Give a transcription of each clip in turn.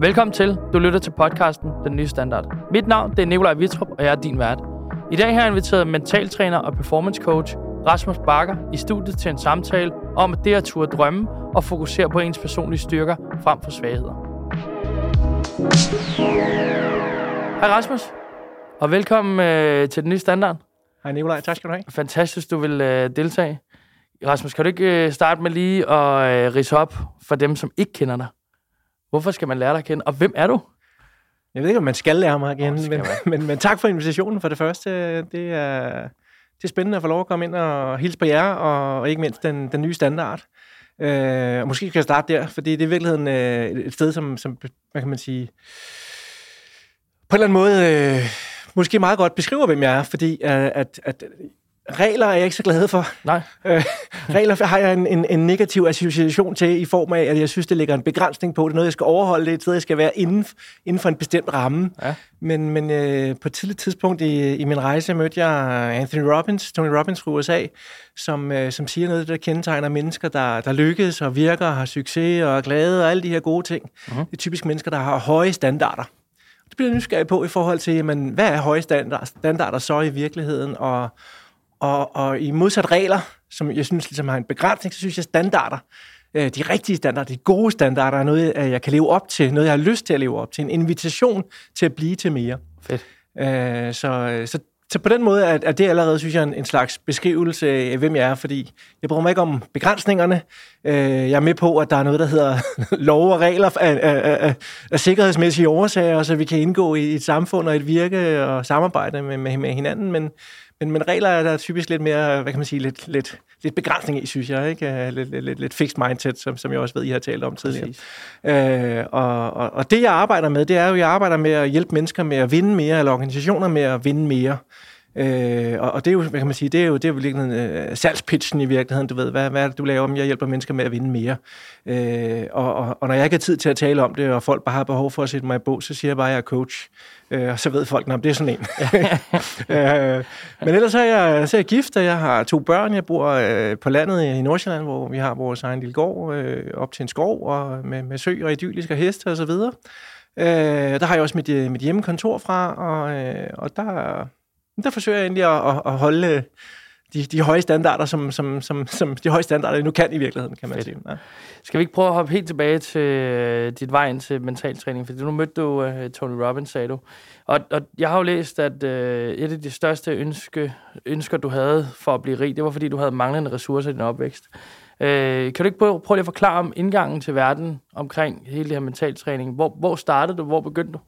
Velkommen til. Du lytter til podcasten Den Nye Standard. Mit navn det er Nikolaj Vitrup, og jeg er din vært. I dag har jeg inviteret mentaltræner og performance coach Rasmus Bakker i studiet til en samtale om at det at turde drømme og fokusere på ens personlige styrker frem for svagheder. Hej Rasmus, og velkommen øh, til Den Nye Standard. Hej Nikolaj, tak skal du have. Fantastisk, du vil øh, deltage. Rasmus, kan du ikke øh, starte med lige at øh, rise op for dem, som ikke kender dig? Hvorfor skal man lære dig at kende, og hvem er du? Jeg ved ikke, om man skal lære mig igen, Åh, oh, men, men, men tak for invitationen for det første. Det er, det er spændende at få lov at komme ind og hilse på jer, og, og ikke mindst den, den nye standard. Øh, og måske skal jeg starte der, fordi det er i virkeligheden øh, et- et sted, som, som, hvad kan man sige, på en eller anden måde øh, måske meget godt beskriver, hvem jeg er, fordi øh, at, at regler er jeg ikke så glad for. Nej. Øh, regler har jeg en, en, en negativ association til i form af, at jeg synes, det lægger en begrænsning på. Det er noget, jeg skal overholde. Det er et sted, jeg skal være inden, inden for en bestemt ramme. Ja. Men, men øh, på et tidligt tidspunkt i, i min rejse mødte jeg Anthony Robbins, Tony Robbins fra USA, som, øh, som siger noget, der kendetegner mennesker, der, der lykkes og virker og har succes og er glade og alle de her gode ting. Mhm. Uh-huh. Det er typisk mennesker, der har høje standarder. Det bliver jeg nysgerrig på i forhold til, jamen, hvad er høje standarder, standarder så i virkeligheden, og, og, og i modsat regler, som jeg synes ligesom har en begrænsning, så synes jeg standarder, øh, de rigtige standarder, de gode standarder, er noget, øh, jeg kan leve op til, noget, jeg har lyst til at leve op til, en invitation til at blive til mere. Fedt. Øh, så, så, så på den måde er, er det allerede, synes jeg, en, en slags beskrivelse af, hvem jeg er, fordi jeg bryder mig ikke om begrænsningerne. Øh, jeg er med på, at der er noget, der hedder lov og regler af, af, af, af sikkerhedsmæssige årsager, så vi kan indgå i et samfund og et virke og samarbejde med, med, med hinanden, men, men, men regler er der typisk lidt mere, hvad kan man sige, lidt, lidt, lidt begrænsning i, synes jeg, ikke? Øh, Lidt, lidt, lidt, fixed mindset, som, som jeg også ved, I har talt om tidligere. Øh, og, og, og det, jeg arbejder med, det er jo, at jeg arbejder med at hjælpe mennesker med at vinde mere, eller organisationer med at vinde mere. Øh, og, og det er jo, hvad kan man sige, det er jo, det er jo virkelig øh, salgspitchen i virkeligheden, du ved, hvad, hvad er det, du laver om, jeg hjælper mennesker med at vinde mere. Øh, og, og, og når jeg ikke har tid til at tale om det, og folk bare har behov for at sætte mig i bog, så siger jeg bare, at jeg er coach. Øh, og så ved folk, at det er sådan en. øh, men ellers er, jeg, så er jeg gift, og jeg har to børn. Jeg bor øh, på landet i Nordsjælland, hvor vi har vores egen lille gård øh, op til en skov, og med, med sø og idylliske heste og så videre. Øh, der har jeg også mit, øh, mit hjemmekontor fra, og, øh, og der, der forsøger jeg egentlig at, at, at holde øh, de, de høje standarder, som, som, som, som de høje standarder nu kan i virkeligheden, kan man Fedt. sige. Ja. Skal vi ikke prøve at hoppe helt tilbage til øh, dit vej ind til mentaltræning? Fordi nu mødte du øh, Tony Robbins, sagde du. Og, og jeg har jo læst, at øh, et af de største ønske, ønsker, du havde for at blive rig, det var, fordi du havde manglende ressourcer i din opvækst. Øh, kan du ikke prøve, prøve lige at forklare om indgangen til verden omkring hele det her mentaltræning? Hvor, hvor startede du? Hvor begyndte du?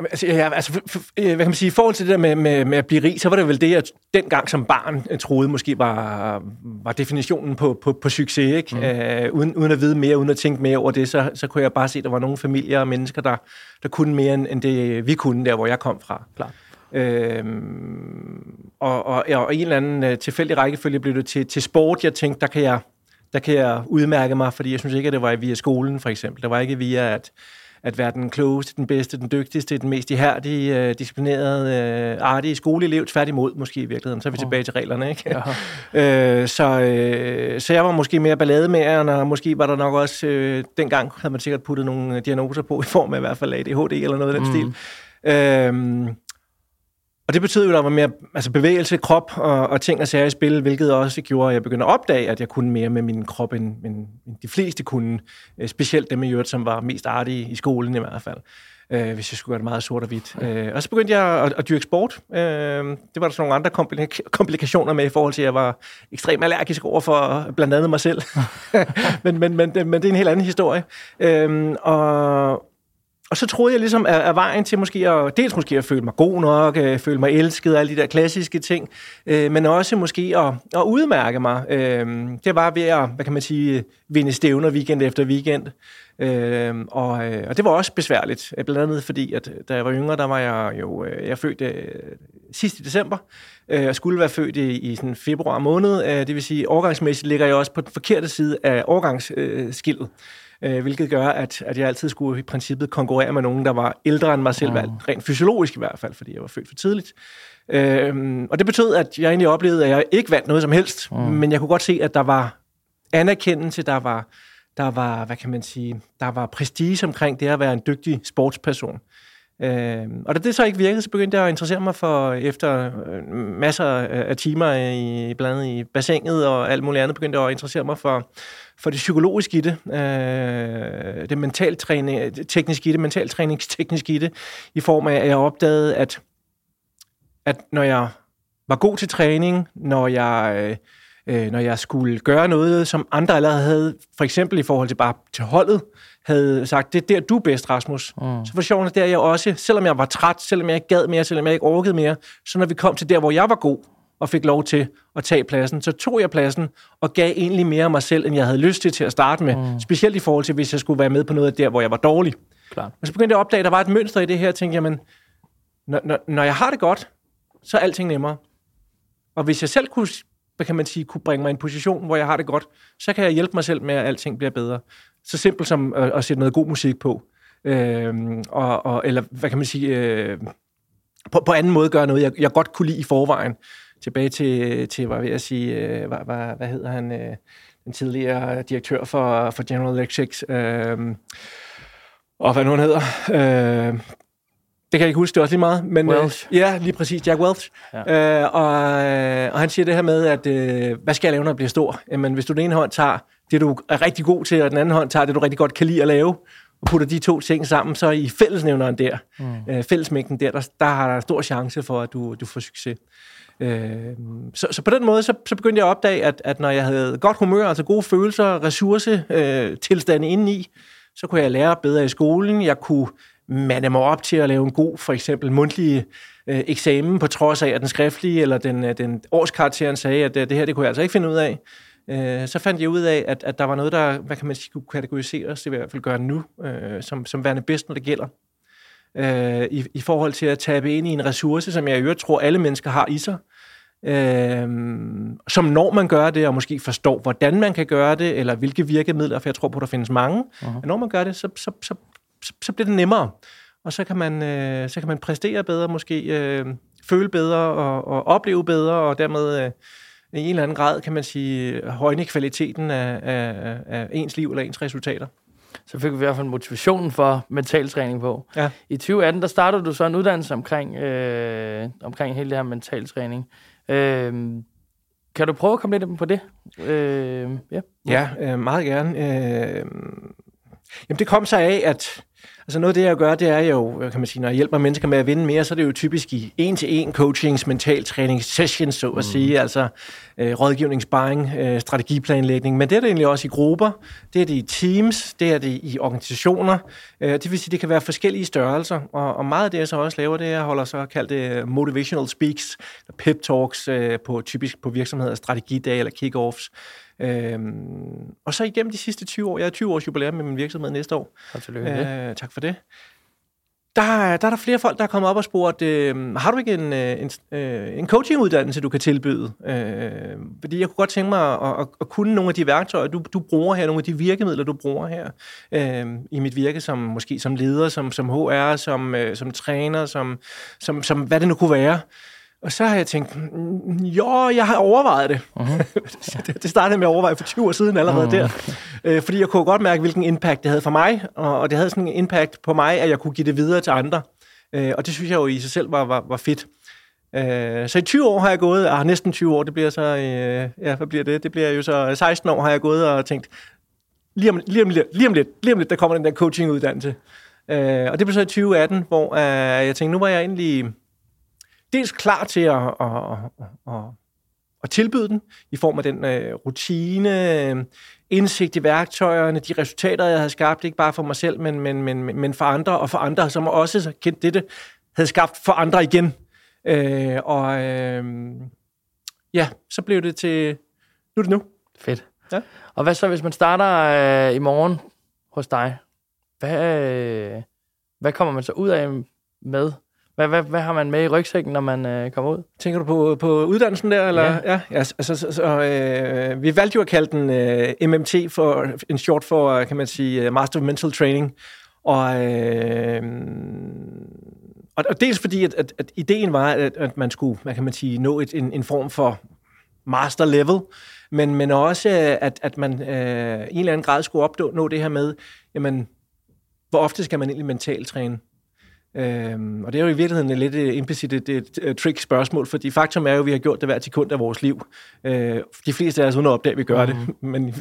Altså, ja, altså, øh, hvad kan man sige, i forhold til det der med, med, med at blive rig, så var det vel det, jeg dengang som barn øh, troede måske var, var definitionen på, på, på succes. Ikke? Mm. Uh, uden, uden at vide mere, uden at tænke mere over det, så, så kunne jeg bare se, at der var nogle familier og mennesker, der, der kunne mere, end, end det vi kunne, der hvor jeg kom fra. Klart. Øhm, og, og, og en eller anden øh, tilfældig rækkefølge blev det til, til sport. Jeg tænkte, der kan jeg, der kan jeg udmærke mig, fordi jeg synes ikke, at det var via skolen, for eksempel. Det var ikke via at, at være den klogeste, den bedste, den dygtigste, den mest ihærdige, øh, disciplinerede, øh, artige skoleelev. Tværtimod måske i virkeligheden. Så er vi tilbage til reglerne, ikke? Ja. Øh, så, øh, så jeg var måske mere ballademageren, og måske var der nok også, øh, dengang havde man sikkert puttet nogle øh, diagnoser på, i form af i hvert fald ADHD eller noget af den Mm. stil. Øhm, og det betød jo, at der var mere altså bevægelse, krop og, og ting og sager i spil, hvilket også gjorde, at jeg begyndte at opdage, at jeg kunne mere med min krop, end, end, end de fleste kunne. Øh, specielt dem i øvrigt, som var mest artige i skolen i hvert fald. Øh, hvis jeg skulle gøre det meget sort og hvidt. Øh, og så begyndte jeg at, at dyrke sport. Øh, det var der sådan nogle andre komplik- komplikationer med i forhold til, at jeg var ekstremt allergisk over for blandt andet mig selv. men, men, men, men det er en helt anden historie. Øh, og, og så troede jeg ligesom, at, at vejen til måske at, dels måske at føle mig god nok, øh, føle mig elsket, alle de der klassiske ting, øh, men også måske at, at udmærke mig. Øh, det var ved at, hvad kan man sige, vinde stævner weekend efter weekend. Øh, og, øh, og det var også besværligt, øh, blandt andet fordi, at øh, da jeg var yngre, der var jeg jo, øh, jeg født øh, sidst i december, øh, og skulle være født i, i sådan februar måned, øh, det vil sige, årgangsmæssigt ligger jeg også på den forkerte side af årgangsskildet. Øh, hvilket gør, at, at jeg altid skulle i princippet konkurrere med nogen, der var ældre end mig selv, Mm. mm. rent fysiologisk i hvert fald, fordi jeg var født for tidligt. Øhm, og det betød, at jeg egentlig oplevede, at jeg ikke vandt noget som helst, mm. men jeg kunne godt se, at der var anerkendelse, der var der var, hvad kan man sige, der var prestige omkring det at være en dygtig sportsperson. Øh, og da det så ikke virkede, så begyndte jeg at interessere mig for, øh, efter øh, masser af timer i, blandt andet i bassinet og alt muligt andet, begyndte jeg at interessere mig for, for det psykologiske i det, øh, det mentaltræning, tekniske i det, mentaltræningstekniske i det, i form af, at jeg opdagede, at, at når jeg var god til træning, når jeg... Øh, øh, når jeg skulle gøre noget, som andre allerede havde, for eksempel i forhold til bare til holdet, havde sagt, det er der, du er bedst, Rasmus. Mm. Så for sjovt, der jeg også, selvom jeg var træt, selvom jeg ikke gad mere, selvom jeg ikke orkede mere, så når vi kom til der, hvor jeg var god, og fik lov til at tage pladsen, så tog jeg pladsen og gav egentlig mere af mig selv, end jeg havde lyst til til at starte med. Mm. Specielt i forhold til, hvis jeg skulle være med på noget af der, hvor jeg var dårlig. Klar. Og så begyndte jeg at opdage, at der var et mønster i det her, og tænkte, jamen, når, når, når jeg har det godt, så er alting nemmere. Og hvis jeg selv kunne hvad kan man sige, kunne bringe mig i en position, hvor jeg har det godt, så kan jeg hjælpe mig selv med, at alting bliver bedre. Så simpelt som at, at sætte noget god musik på. Øh, og, og, eller hvad kan man sige, øh, på, på anden måde gøre noget, jeg, jeg godt kunne lide i forvejen. Tilbage til, til hvad vil jeg sige, øh, hvad, hvad, hvad hedder han, øh, den tidligere direktør for, for General Electric, øh, og hvad nu han hedder, øh, det kan jeg ikke huske, det er også lige meget. Men, øh, Welch. Øh, ja, lige præcis, Jack Welch. Ja. Øh, og, øh, og han siger det her med, at øh, hvad skal jeg lave, når jeg bliver stor? Jamen, hvis du den ene hånd tager det, du er rigtig god til, og den anden hånd tager det, du rigtig godt kan lide at lave, og putter de to ting sammen, så i fællesnævneren der, mm. øh, fællesmængden der, der, der har der stor chance for, at du, du får succes. Øh, så, så på den måde, så, så begyndte jeg at opdage, at, at når jeg havde godt humør, altså gode følelser, ressourcetilstande øh, indeni, så kunne jeg lære bedre i skolen, jeg kunne mande mig op til at lave en god, for eksempel mundtlig øh, eksamen, på trods af, at den skriftlige eller den, øh, den årskarakteren sagde, at det, øh, det her, det kunne jeg altså ikke finde ud af. Øh, så fandt jeg ud af, at, at der var noget, der, hvad kan man sige, kunne kategoriseres, det vil jeg i hvert fald gøre nu, øh, som, som værende bedst, når det gælder. Øh, i, I forhold til at tabe ind i en ressource, som jeg i øvrigt tror, alle mennesker har i sig, øh, som når man gør det, og måske forstår, hvordan man kan gøre det, eller hvilke virkemidler, for jeg tror på, der findes mange. Uh-huh. Når man gør det, så, så, så så, så bliver det nemmere. Og så kan man, øh, så kan man præstere bedre, måske øh, føle bedre og, og opleve bedre, og dermed øh, i en eller anden grad, kan man sige, højne kvaliteten af, af, af ens liv eller ens resultater. Så fik vi i hvert fald motivationen for mental træning på. Ja. I 2018, der startede du så en uddannelse omkring, øh, omkring hele det her mental træning. Øh, kan du prøve at komme lidt ind på det? Øh, ja, ja øh, meget gerne. Øh, jamen, det kom så af, at Altså noget af det, jeg gør, det er jo, kan man sige, når jeg hjælper mennesker med at vinde mere, så er det jo typisk i en-til-en coachings, mental træning sessions, så at mm. sige, altså øh, rådgivning, sparring, øh, strategiplanlægning, men det er det egentlig også i grupper, det er det i teams, det er det i organisationer, øh, det vil sige, det kan være forskellige størrelser, og, og meget af det, jeg så også laver, det er, jeg holder så kaldt det motivational speaks, pep talks øh, på typisk på virksomheder, strategidage eller kick-offs, Øhm, og så igennem de sidste 20 år, jeg har 20 års jubilæum med min virksomhed næste år. Og tillykke. Øh, tak for det. Der, der er der flere folk, der er kommet op og spurgt, øh, har du ikke en, øh, en, øh, en coachinguddannelse, du kan tilbyde? Øh, fordi jeg kunne godt tænke mig at, at, at kunne nogle af de værktøjer, du, du bruger her, nogle af de virkemidler, du bruger her øh, i mit virke, som måske som leder, som, som HR, som, øh, som træner, som, som, som hvad det nu kunne være. Og så har jeg tænkt, mm, jo, jeg har overvejet det. Uh-huh. det startede med at overveje for 20 år siden allerede uh-huh. der. Øh, fordi jeg kunne godt mærke, hvilken impact det havde for mig, og det havde sådan en impact på mig, at jeg kunne give det videre til andre. Øh, og det synes jeg jo i sig selv var, var, var fedt. Øh, så i 20 år har jeg gået, ah, næsten 20 år, det bliver så, ja, hvad bliver det? Det bliver jo så 16 år har jeg gået og tænkt, lige om, lige om, lige om lidt, lige om lidt, der kommer den der coachinguddannelse. og det blev så i 2018, hvor jeg tænkte, nu var jeg egentlig dels klar til at, at, at, at, at tilbyde den i form af den uh, rutine, indsigt i værktøjerne, de resultater, jeg havde skabt, ikke bare for mig selv, men, men, men, men for andre, og for andre, som også kendt dette, havde skabt for andre igen. Uh, og uh, ja, så blev det til, nu er det nu. Fedt. Ja. Og hvad så, hvis man starter uh, i morgen hos dig? Hvad, uh, hvad kommer man så ud af med? Hvad, hvad, hvad har man med i rygsækken, når man øh, kommer ud? Tænker du på, på uddannelsen der? Eller? Ja. ja altså, så, så, øh, vi valgte jo at kalde den øh, MMT, for, en short for, kan man sige, øh, Master of Mental Training. Og, øh, og, og dels fordi, at, at, at ideen var, at, at man skulle, hvad kan man sige, nå et, en, en form for master level, men, men også, at, at man øh, i en eller anden grad skulle opnå det her med, jamen, hvor ofte skal man egentlig mentalt træne? Øhm, og det er jo i virkeligheden et lidt øh, implicit et, et, et trick spørgsmål, fordi faktum er jo, at vi har gjort det hver sekund af vores liv. Øh, de fleste af os uden at opdage, at vi gør mm. det. Men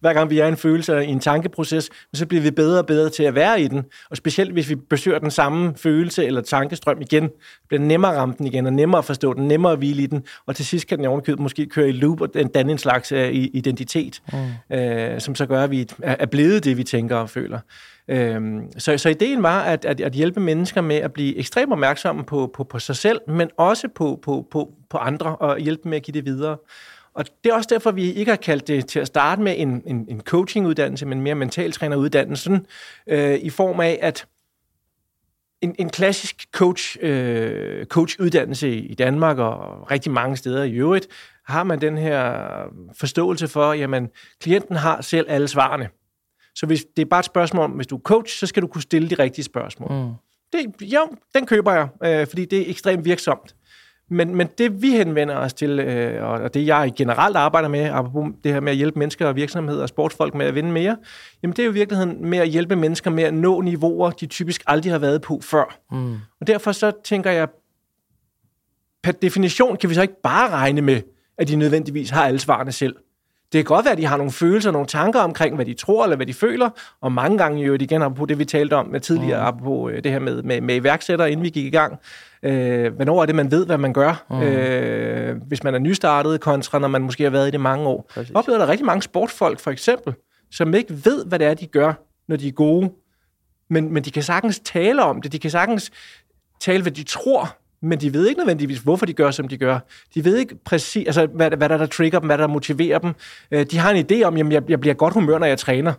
hver gang vi er i en følelse i en tankeproces, så bliver vi bedre og bedre til at være i den. Og specielt hvis vi besøger den samme følelse eller tankestrøm igen, bliver det nemmere at ramme den igen, og nemmere at forstå den, nemmere at hvile i den. Og til sidst kan den ovenikøbet måske køre i loop og danne en slags uh, identitet, mm. øh, som så gør, at vi er blevet det, vi tænker og føler. Øhm, så, så ideen var at, at, at hjælpe mennesker med at blive ekstremt opmærksomme på, på, på sig selv, men også på, på, på, på andre, og hjælpe med at give det videre. Og det er også derfor, vi ikke har kaldt det til at starte med en, en, en coachinguddannelse, men mere mentaltræneruddannelsen, øh, i form af, at en, en klassisk coach, øh, coachuddannelse i Danmark og rigtig mange steder i øvrigt, har man den her forståelse for, jamen, klienten har selv alle svarene. Så hvis det er bare et spørgsmål om, hvis du er coach, så skal du kunne stille de rigtige spørgsmål. Mm. Det, jo, den køber jeg, øh, fordi det er ekstremt virksomt. Men, men det vi henvender os til, øh, og det jeg generelt arbejder med, apropos det her med at hjælpe mennesker og virksomheder og sportsfolk med at vinde mere, jamen det er jo i virkeligheden med at hjælpe mennesker med at nå niveauer, de typisk aldrig har været på før. Mm. Og derfor så tænker jeg, per definition kan vi så ikke bare regne med, at de nødvendigvis har alle svarene selv. Det kan godt være, at de har nogle følelser, nogle tanker omkring, hvad de tror eller hvad de føler, og mange gange jo igen på det, vi talte om med tidligere, mm. på øh, det her med, med, med iværksættere, inden vi gik i gang. Øh, hvornår er det, man ved, hvad man gør, mm. øh, hvis man er nystartet, kontra når man måske har været i det mange år. Præcis. Jeg oplever, der er rigtig mange sportfolk, for eksempel, som ikke ved, hvad det er, de gør, når de er gode. Men, men de kan sagtens tale om det. De kan sagtens tale, hvad de tror, men de ved ikke nødvendigvis, hvorfor de gør, som de gør. De ved ikke præcis, altså, hvad, hvad der, der trigger dem, hvad der motiverer dem. Øh, de har en idé om, at jeg, jeg bliver godt humør, når jeg træner.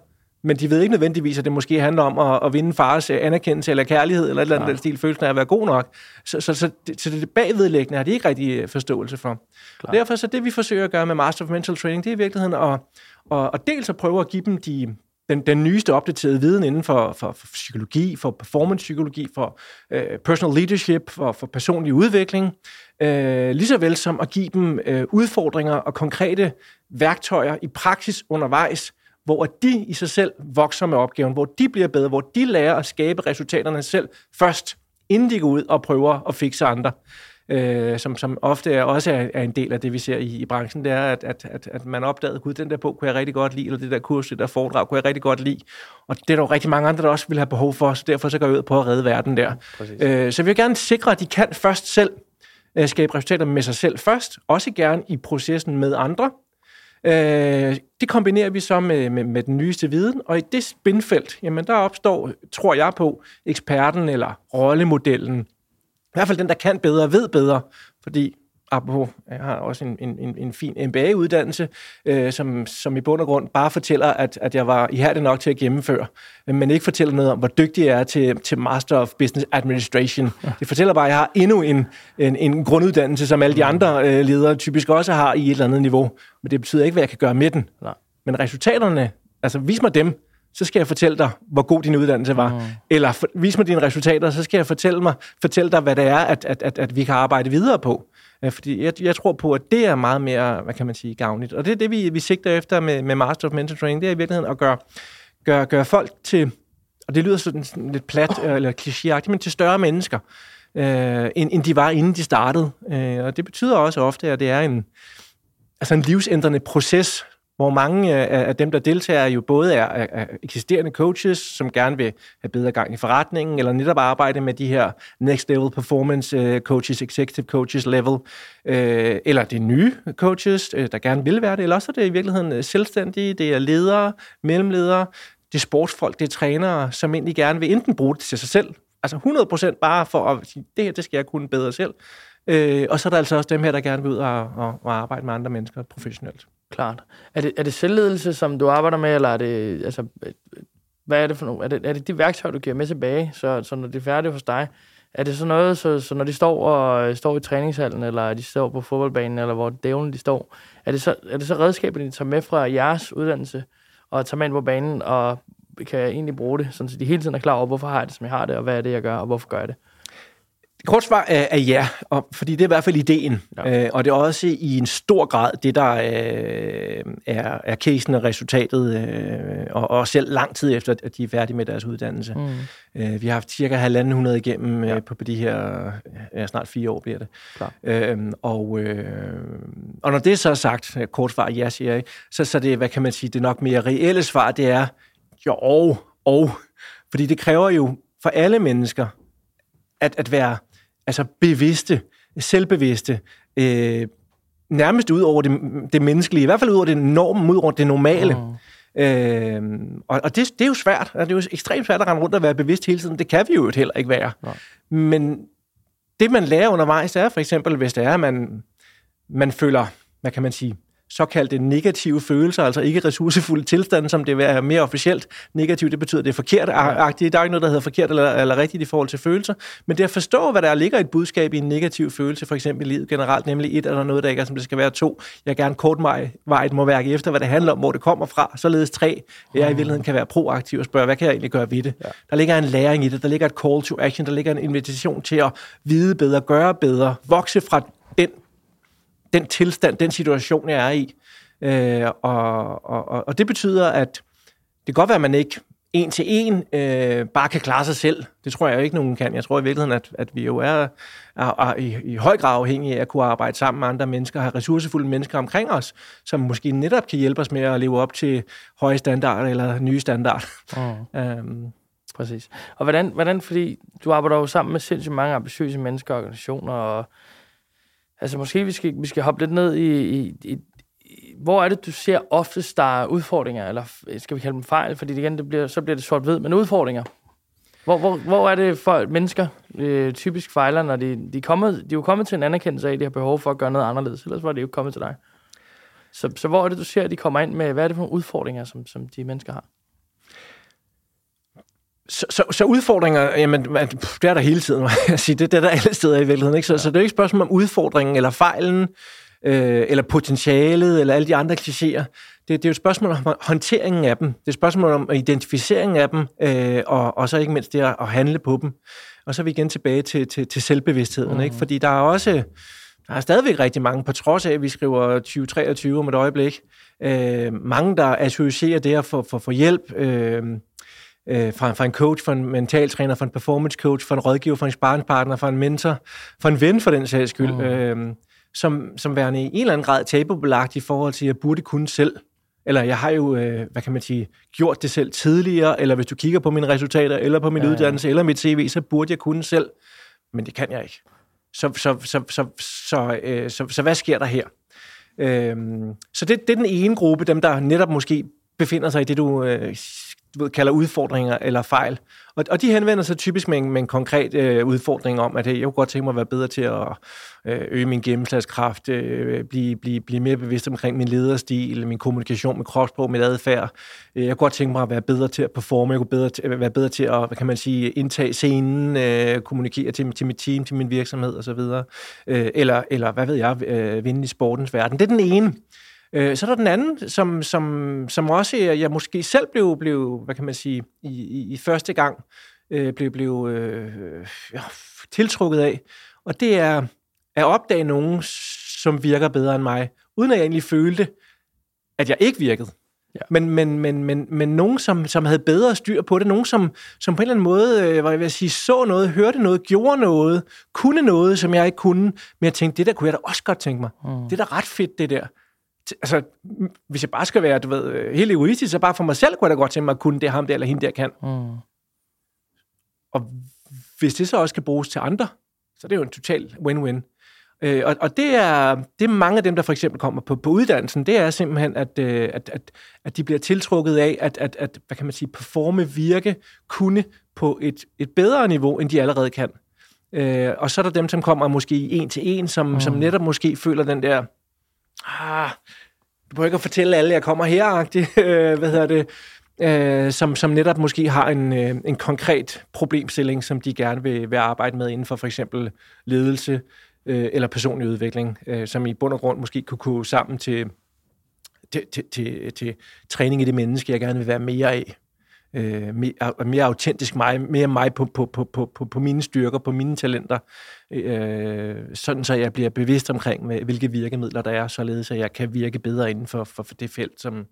Men de ved ikke nødvendigvis, at det måske handler om at, at vinde fars anerkendelse eller kærlighed, eller et eller andet ja. stil, følelsen af at være god nok. Så, så, så, det, så det bagvedlæggende har de ikke rigtig øh, forståelse for. Klar. Derfor så det, vi forsøger at gøre med Master of Mental Training, det er i virkeligheden at, at, at dels at prøve at give dem de, den, den nyeste opdaterede viden inden for, for, for psykologi, for performance-psykologi, for øh, personal leadership, for, for personlig udvikling, øh, lige så vel som at give dem øh, udfordringer og konkrete værktøjer i praksis undervejs, hvor de i sig selv vokser med opgaven, hvor de bliver bedre, hvor de lærer at skabe resultaterne selv først, inden de går ud og prøver at fikse andre øh, som, som ofte er, også er, er en del af det, vi ser i, i branchen, det er, at, at, at, at man opdagede, gud, den der bog kunne jeg rigtig godt lide, eller det der kurs, det der foredrag kunne jeg rigtig godt lide. Og det er der jo rigtig mange andre, der også vil have behov for, så derfor så går jeg ud på at redde verden der. Øh, så vi vil gerne sikre, at de kan først selv øh, skabe resultater med sig selv først, også gerne i processen med andre. Øh, det kombinerer vi så med, med, med den nyeste viden, og i det spændfelt, jamen der opstår, tror jeg på, eksperten eller rollemodellen, i hvert fald den, der kan bedre, ved bedre, fordi apropos, jeg har også en, en, en fin MBA-uddannelse, øh, som, som i bund og grund bare fortæller, at, at jeg var ihærdig nok til at gennemføre, men ikke fortæller noget om, hvor dygtig jeg er til, til Master of Business Administration. Det fortæller bare, at jeg har endnu en, en, en grunduddannelse, som alle de andre øh, ledere typisk også har i et eller andet niveau. Men det betyder ikke, hvad jeg kan gøre med den. Nej. Men resultaterne, altså vis mig dem, så skal jeg fortælle dig, hvor god din uddannelse var. Mm. Eller for, vis mig dine resultater, så skal jeg fortælle, mig, fortælle dig, hvad det er, at, at, at, at vi kan arbejde videre på. Fordi jeg, jeg tror på, at det er meget mere, hvad kan man sige, gavnligt. Og det er det, vi, vi sigter efter med, med Master of Mental Training. Det er i virkeligheden at gøre, gøre, gøre folk til, og det lyder sådan, sådan lidt plat oh. eller klichéagtigt, men til større mennesker, øh, end, end de var, inden de startede. Øh, og det betyder også ofte, at det er en, altså en livsændrende proces, hvor mange øh, af dem, der deltager, jo både er, eksisterende coaches, som gerne vil have bedre gang i forretningen, eller netop arbejde med de her next level performance øh, coaches, executive coaches level, øh, eller det nye coaches, der gerne vil være det, eller også er det i virkeligheden selvstændige, det er ledere, mellemledere, det er sportsfolk, det er trænere, som egentlig gerne vil enten bruge det til sig selv, altså 100% bare for at sige, det her, det skal jeg kunne bedre selv, og så er der altså også dem her, der gerne vil ud og, og, og arbejde med andre mennesker professionelt. Klart. Er det, er det selvledelse, som du arbejder med, eller er det, altså, hvad er det for nogle, er det, er det de værktøjer, du giver med tilbage, så, så når det er færdigt hos dig, er det så noget, så, så når de står og står i træningshallen, eller de står på fodboldbanen, eller hvor dævlen de står, er det så, er det så redskaber, de tager med fra jeres uddannelse, og tager med ind på banen, og kan jeg egentlig bruge det, sådan så de hele tiden er klar over, hvorfor har jeg det, som jeg har det, og hvad er det, jeg gør, og hvorfor gør jeg det? Kort svar er, er ja, og, fordi det er i hvert fald ideen. Ja. Øh, og det er også i en stor grad det, der øh, er, er casen og resultatet, øh, og, og selv lang tid efter, at de er færdige med deres uddannelse. Mm. Øh, vi har haft cirka halvanden hundrede igennem ja. øh, på, på de her, ja, snart fire år bliver det. Klar. Øh, og, øh, og når det er så sagt, kort svar ja, siger jeg, så, så det, hvad kan man sige, det nok mere reelle svar, det er jo, og, og, fordi det kræver jo for alle mennesker, at, at være altså bevidste, selvbevidste, øh, nærmest ud over det, det menneskelige, i hvert fald ud over det norm, ud over det normale. Mm. Øh, og og det, det er jo svært, det er jo ekstremt svært at rende rundt og være bevidst hele tiden. Det kan vi jo heller ikke være. Nej. Men det, man lærer undervejs, er for eksempel, hvis det er, at man, man føler, hvad kan man sige, såkaldte negative følelser, altså ikke ressourcefulde tilstande, som det er mere officielt. Negativt, det betyder, at det er forkert. Ja. Der er ikke noget, der hedder forkert eller, eller rigtigt i forhold til følelser. Men det at forstå, hvad der ligger i et budskab i en negativ følelse, for eksempel i livet generelt, nemlig et eller noget, der ikke er, som det skal være to. Jeg gerne kortvejet må værke efter, hvad det handler om, hvor det kommer fra. Således tre, jeg i virkeligheden kan være proaktiv og spørge, hvad kan jeg egentlig gøre ved det? Ja. Der ligger en læring i det, der ligger et call to action, der ligger en invitation til at vide bedre, gøre bedre, vokse fra den den tilstand, den situation, jeg er i. Øh, og, og, og det betyder, at det kan godt være, at man ikke en til en øh, bare kan klare sig selv. Det tror jeg jo ikke, nogen kan. Jeg tror i virkeligheden, at, at vi jo er, er, er i, i høj grad afhængige af at kunne arbejde sammen med andre mennesker, have ressourcefulde mennesker omkring os, som måske netop kan hjælpe os med at leve op til høje standarder eller nye standarder. Mm. øhm. Præcis. Og hvordan, hvordan, fordi du arbejder jo sammen med sindssygt mange ambitiøse mennesker og organisationer, og Altså måske vi skal, vi skal hoppe lidt ned i, i, i, hvor er det, du ser oftest, der er udfordringer, eller skal vi kalde dem fejl, fordi igen, det bliver, så bliver det sort-hvid, men udfordringer. Hvor, hvor, hvor er det for mennesker øh, typisk fejler, når de, de, er kommet, de er jo kommet til en anerkendelse af, at de har behov for at gøre noget anderledes, ellers var de jo kommet til dig. Så, så hvor er det, du ser, at de kommer ind med, hvad er det for nogle udfordringer, som, som de mennesker har? Så, så, så udfordringer, jamen, det er der hele tiden, jeg sige. Det, det er der alle steder i virkeligheden. Ikke? Så, ja. så det er jo ikke et spørgsmål om udfordringen, eller fejlen, øh, eller potentialet, eller alle de andre klichéer. Det, det er jo et spørgsmål om håndteringen af dem. Det er et spørgsmål om identificeringen af dem, øh, og, og så ikke mindst det at, at handle på dem. Og så er vi igen tilbage til, til, til selvbevidstheden. Mm. Ikke? Fordi der er også... Der er stadigvæk rigtig mange, på trods af, at vi skriver 2023 om et øjeblik. Øh, mange, der associerer det at få, for, for hjælp... Øh, øh, fra, fra en coach, fra en mentaltræner, fra en performance coach, fra en rådgiver, fra en sparringspartner, fra en mentor, fra en ven for den sags skyld, mm. øh, som, som værende i en eller anden grad tabubelagt i forhold til, at jeg burde kunne selv. Eller jeg har jo, øh, hvad kan man sige, gjort det selv tidligere, eller hvis du kigger på mine resultater, eller på min ja, uddannelse, eller mit CV, så burde jeg kunne selv. Men det kan jeg ikke. Så, så, så, så, så, øh, så, så hvad sker der her? Øh, så det, det er den ene gruppe, dem der netop måske befinder sig i det, du øh, du ved, kalder udfordringer eller fejl. Og, og de henvender sig typisk med en, med en konkret øh, udfordring om, at hey, jeg kunne godt tænke mig at være bedre til at øh, øge min gennemslagskraft, øh, blive, blive, blive mere bevidst omkring min lederstil, min kommunikation med kropsprog, mit adfærd. Øh, jeg kunne godt tænke mig at være bedre til at performe, jeg kunne bedre til, være bedre til at, hvad kan man sige, indtage scenen, øh, kommunikere til, til mit team, til min virksomhed osv. Øh, eller, eller, hvad ved jeg, øh, vinde i sportens verden. Det er den ene. Øh, så er der den anden, som, som, som også jeg måske selv blev, blev hvad kan man sige, i, i, i første gang øh, blev, blev øh, ja, tiltrukket af. Og det er at opdage nogen, som virker bedre end mig, uden at jeg egentlig følte, at jeg ikke virkede. Ja. Men, men, men, men, men nogen, som, som havde bedre styr på det, nogen, som, som på en eller anden måde øh, hvad jeg vil sige, så noget, hørte noget, gjorde noget, kunne noget, som jeg ikke kunne, men jeg tænkte, det der kunne jeg da også godt tænke mig. Mm. Det er da ret fedt, det der altså, hvis jeg bare skal være, du ved, øh, helt egoistisk, så bare for mig selv kunne jeg da godt tænke mig at kunne det, ham der eller hende der kan. Mm. Og hvis det så også kan bruges til andre, så det er jo en total win-win. Øh, og, og det, er, det er mange af dem, der for eksempel kommer på, på uddannelsen, det er simpelthen, at, øh, at, at, at de bliver tiltrukket af, at, at, at, hvad kan man sige, performe, virke, kunne på et, et bedre niveau, end de allerede kan. Øh, og så er der dem, som kommer måske en til en, som, mm. som netop måske føler den der, ah, du behøver ikke at fortælle alle, jeg kommer her, øh, hvad hedder det, øh, som, som netop måske har en, øh, en konkret problemstilling, som de gerne vil, vil arbejde med inden for for eksempel ledelse øh, eller personlig udvikling, øh, som i bund og grund måske kunne kunne sammen til, til, til, til, til træning i det menneske, jeg gerne vil være mere af øh, mere, mere autentisk mig, mere mig på, på, på, på, på, på mine styrker, på mine talenter, øh, sådan så jeg bliver bevidst omkring, hvilke virkemidler der er, således at jeg kan virke bedre inden for, for, for det felt, som,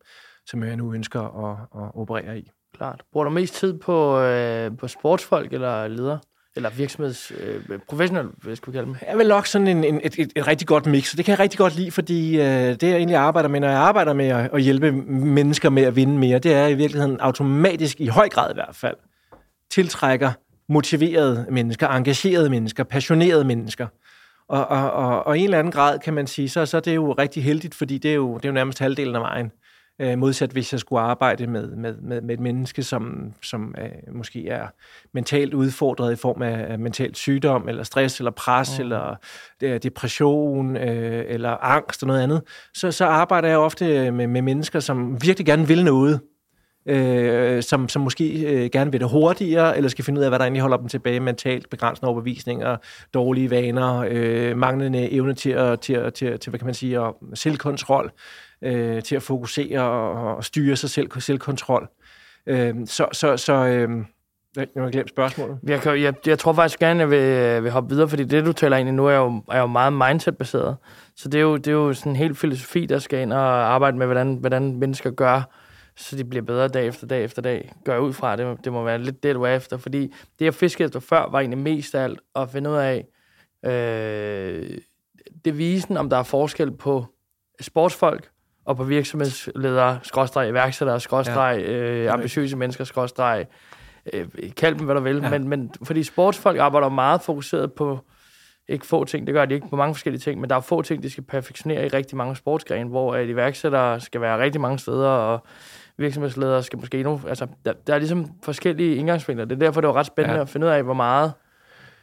som jeg nu ønsker at, at operere i. Klart. Bruger du mest tid på, øh, på sportsfolk eller ledere? Eller virksomheds... Øh, professionel, hvad skal vi kalde dem? Jeg vil nok sådan en, en, et, et, et rigtig godt mix, det kan jeg rigtig godt lide, fordi øh, det jeg egentlig arbejder med, når jeg arbejder med at, at hjælpe mennesker med at vinde mere, det er i virkeligheden automatisk, i høj grad i hvert fald, tiltrækker motiverede mennesker, engagerede mennesker, passionerede mennesker. Og, og, og, og i en eller anden grad, kan man sige, så, så er det jo rigtig heldigt, fordi det er jo, det er jo nærmest halvdelen af vejen. Øh, modsat hvis jeg skulle arbejde med, med, med, med et menneske, som, som øh, måske er mentalt udfordret i form af, af mental sygdom, eller stress, eller pres, mm. eller øh, depression, øh, eller angst og noget andet, så, så arbejder jeg ofte med, med mennesker, som virkelig gerne vil noget, øh, som, som måske øh, gerne vil det hurtigere, eller skal finde ud af, hvad der egentlig holder dem tilbage mentalt, begrænsende overbevisninger, dårlige vaner, øh, manglende evne til, at, til, til, til, hvad kan man sige, og selvkontrol, øh, til at fokusere og, og styre sig selv, selvkontrol. Øh, så, så, så øh, jeg har glemt spørgsmålet. Jeg, kan, jeg, jeg tror faktisk gerne, jeg vil, vil hoppe videre, fordi det, du taler ind i nu, er jo, er jo meget mindset-baseret. Så det er, jo, det er jo sådan en helt filosofi, der skal ind og arbejde med, hvordan, hvordan mennesker gør, så de bliver bedre dag efter dag efter dag. Gør jeg ud fra, det, det må være lidt det, du er efter. Fordi det, jeg fiskede efter før, var egentlig mest af alt at finde ud af øh, devisen, om der er forskel på sportsfolk og på virksomhedsledere, skråstreg, iværksættere, skråstreg, ja. øh, ambitiøse mennesker, skråstreg, øh, kald dem, hvad du vil. Ja. Men, men fordi sportsfolk arbejder meget fokuseret på ikke få ting, det gør de ikke på mange forskellige ting, men der er få ting, de skal perfektionere i rigtig mange sportsgrene, hvor at iværksættere skal være rigtig mange steder, og virksomhedsledere skal måske endnu... Altså, der, der er ligesom forskellige indgangsvinkler. Det er derfor, det var ret spændende ja. at finde ud af, hvor meget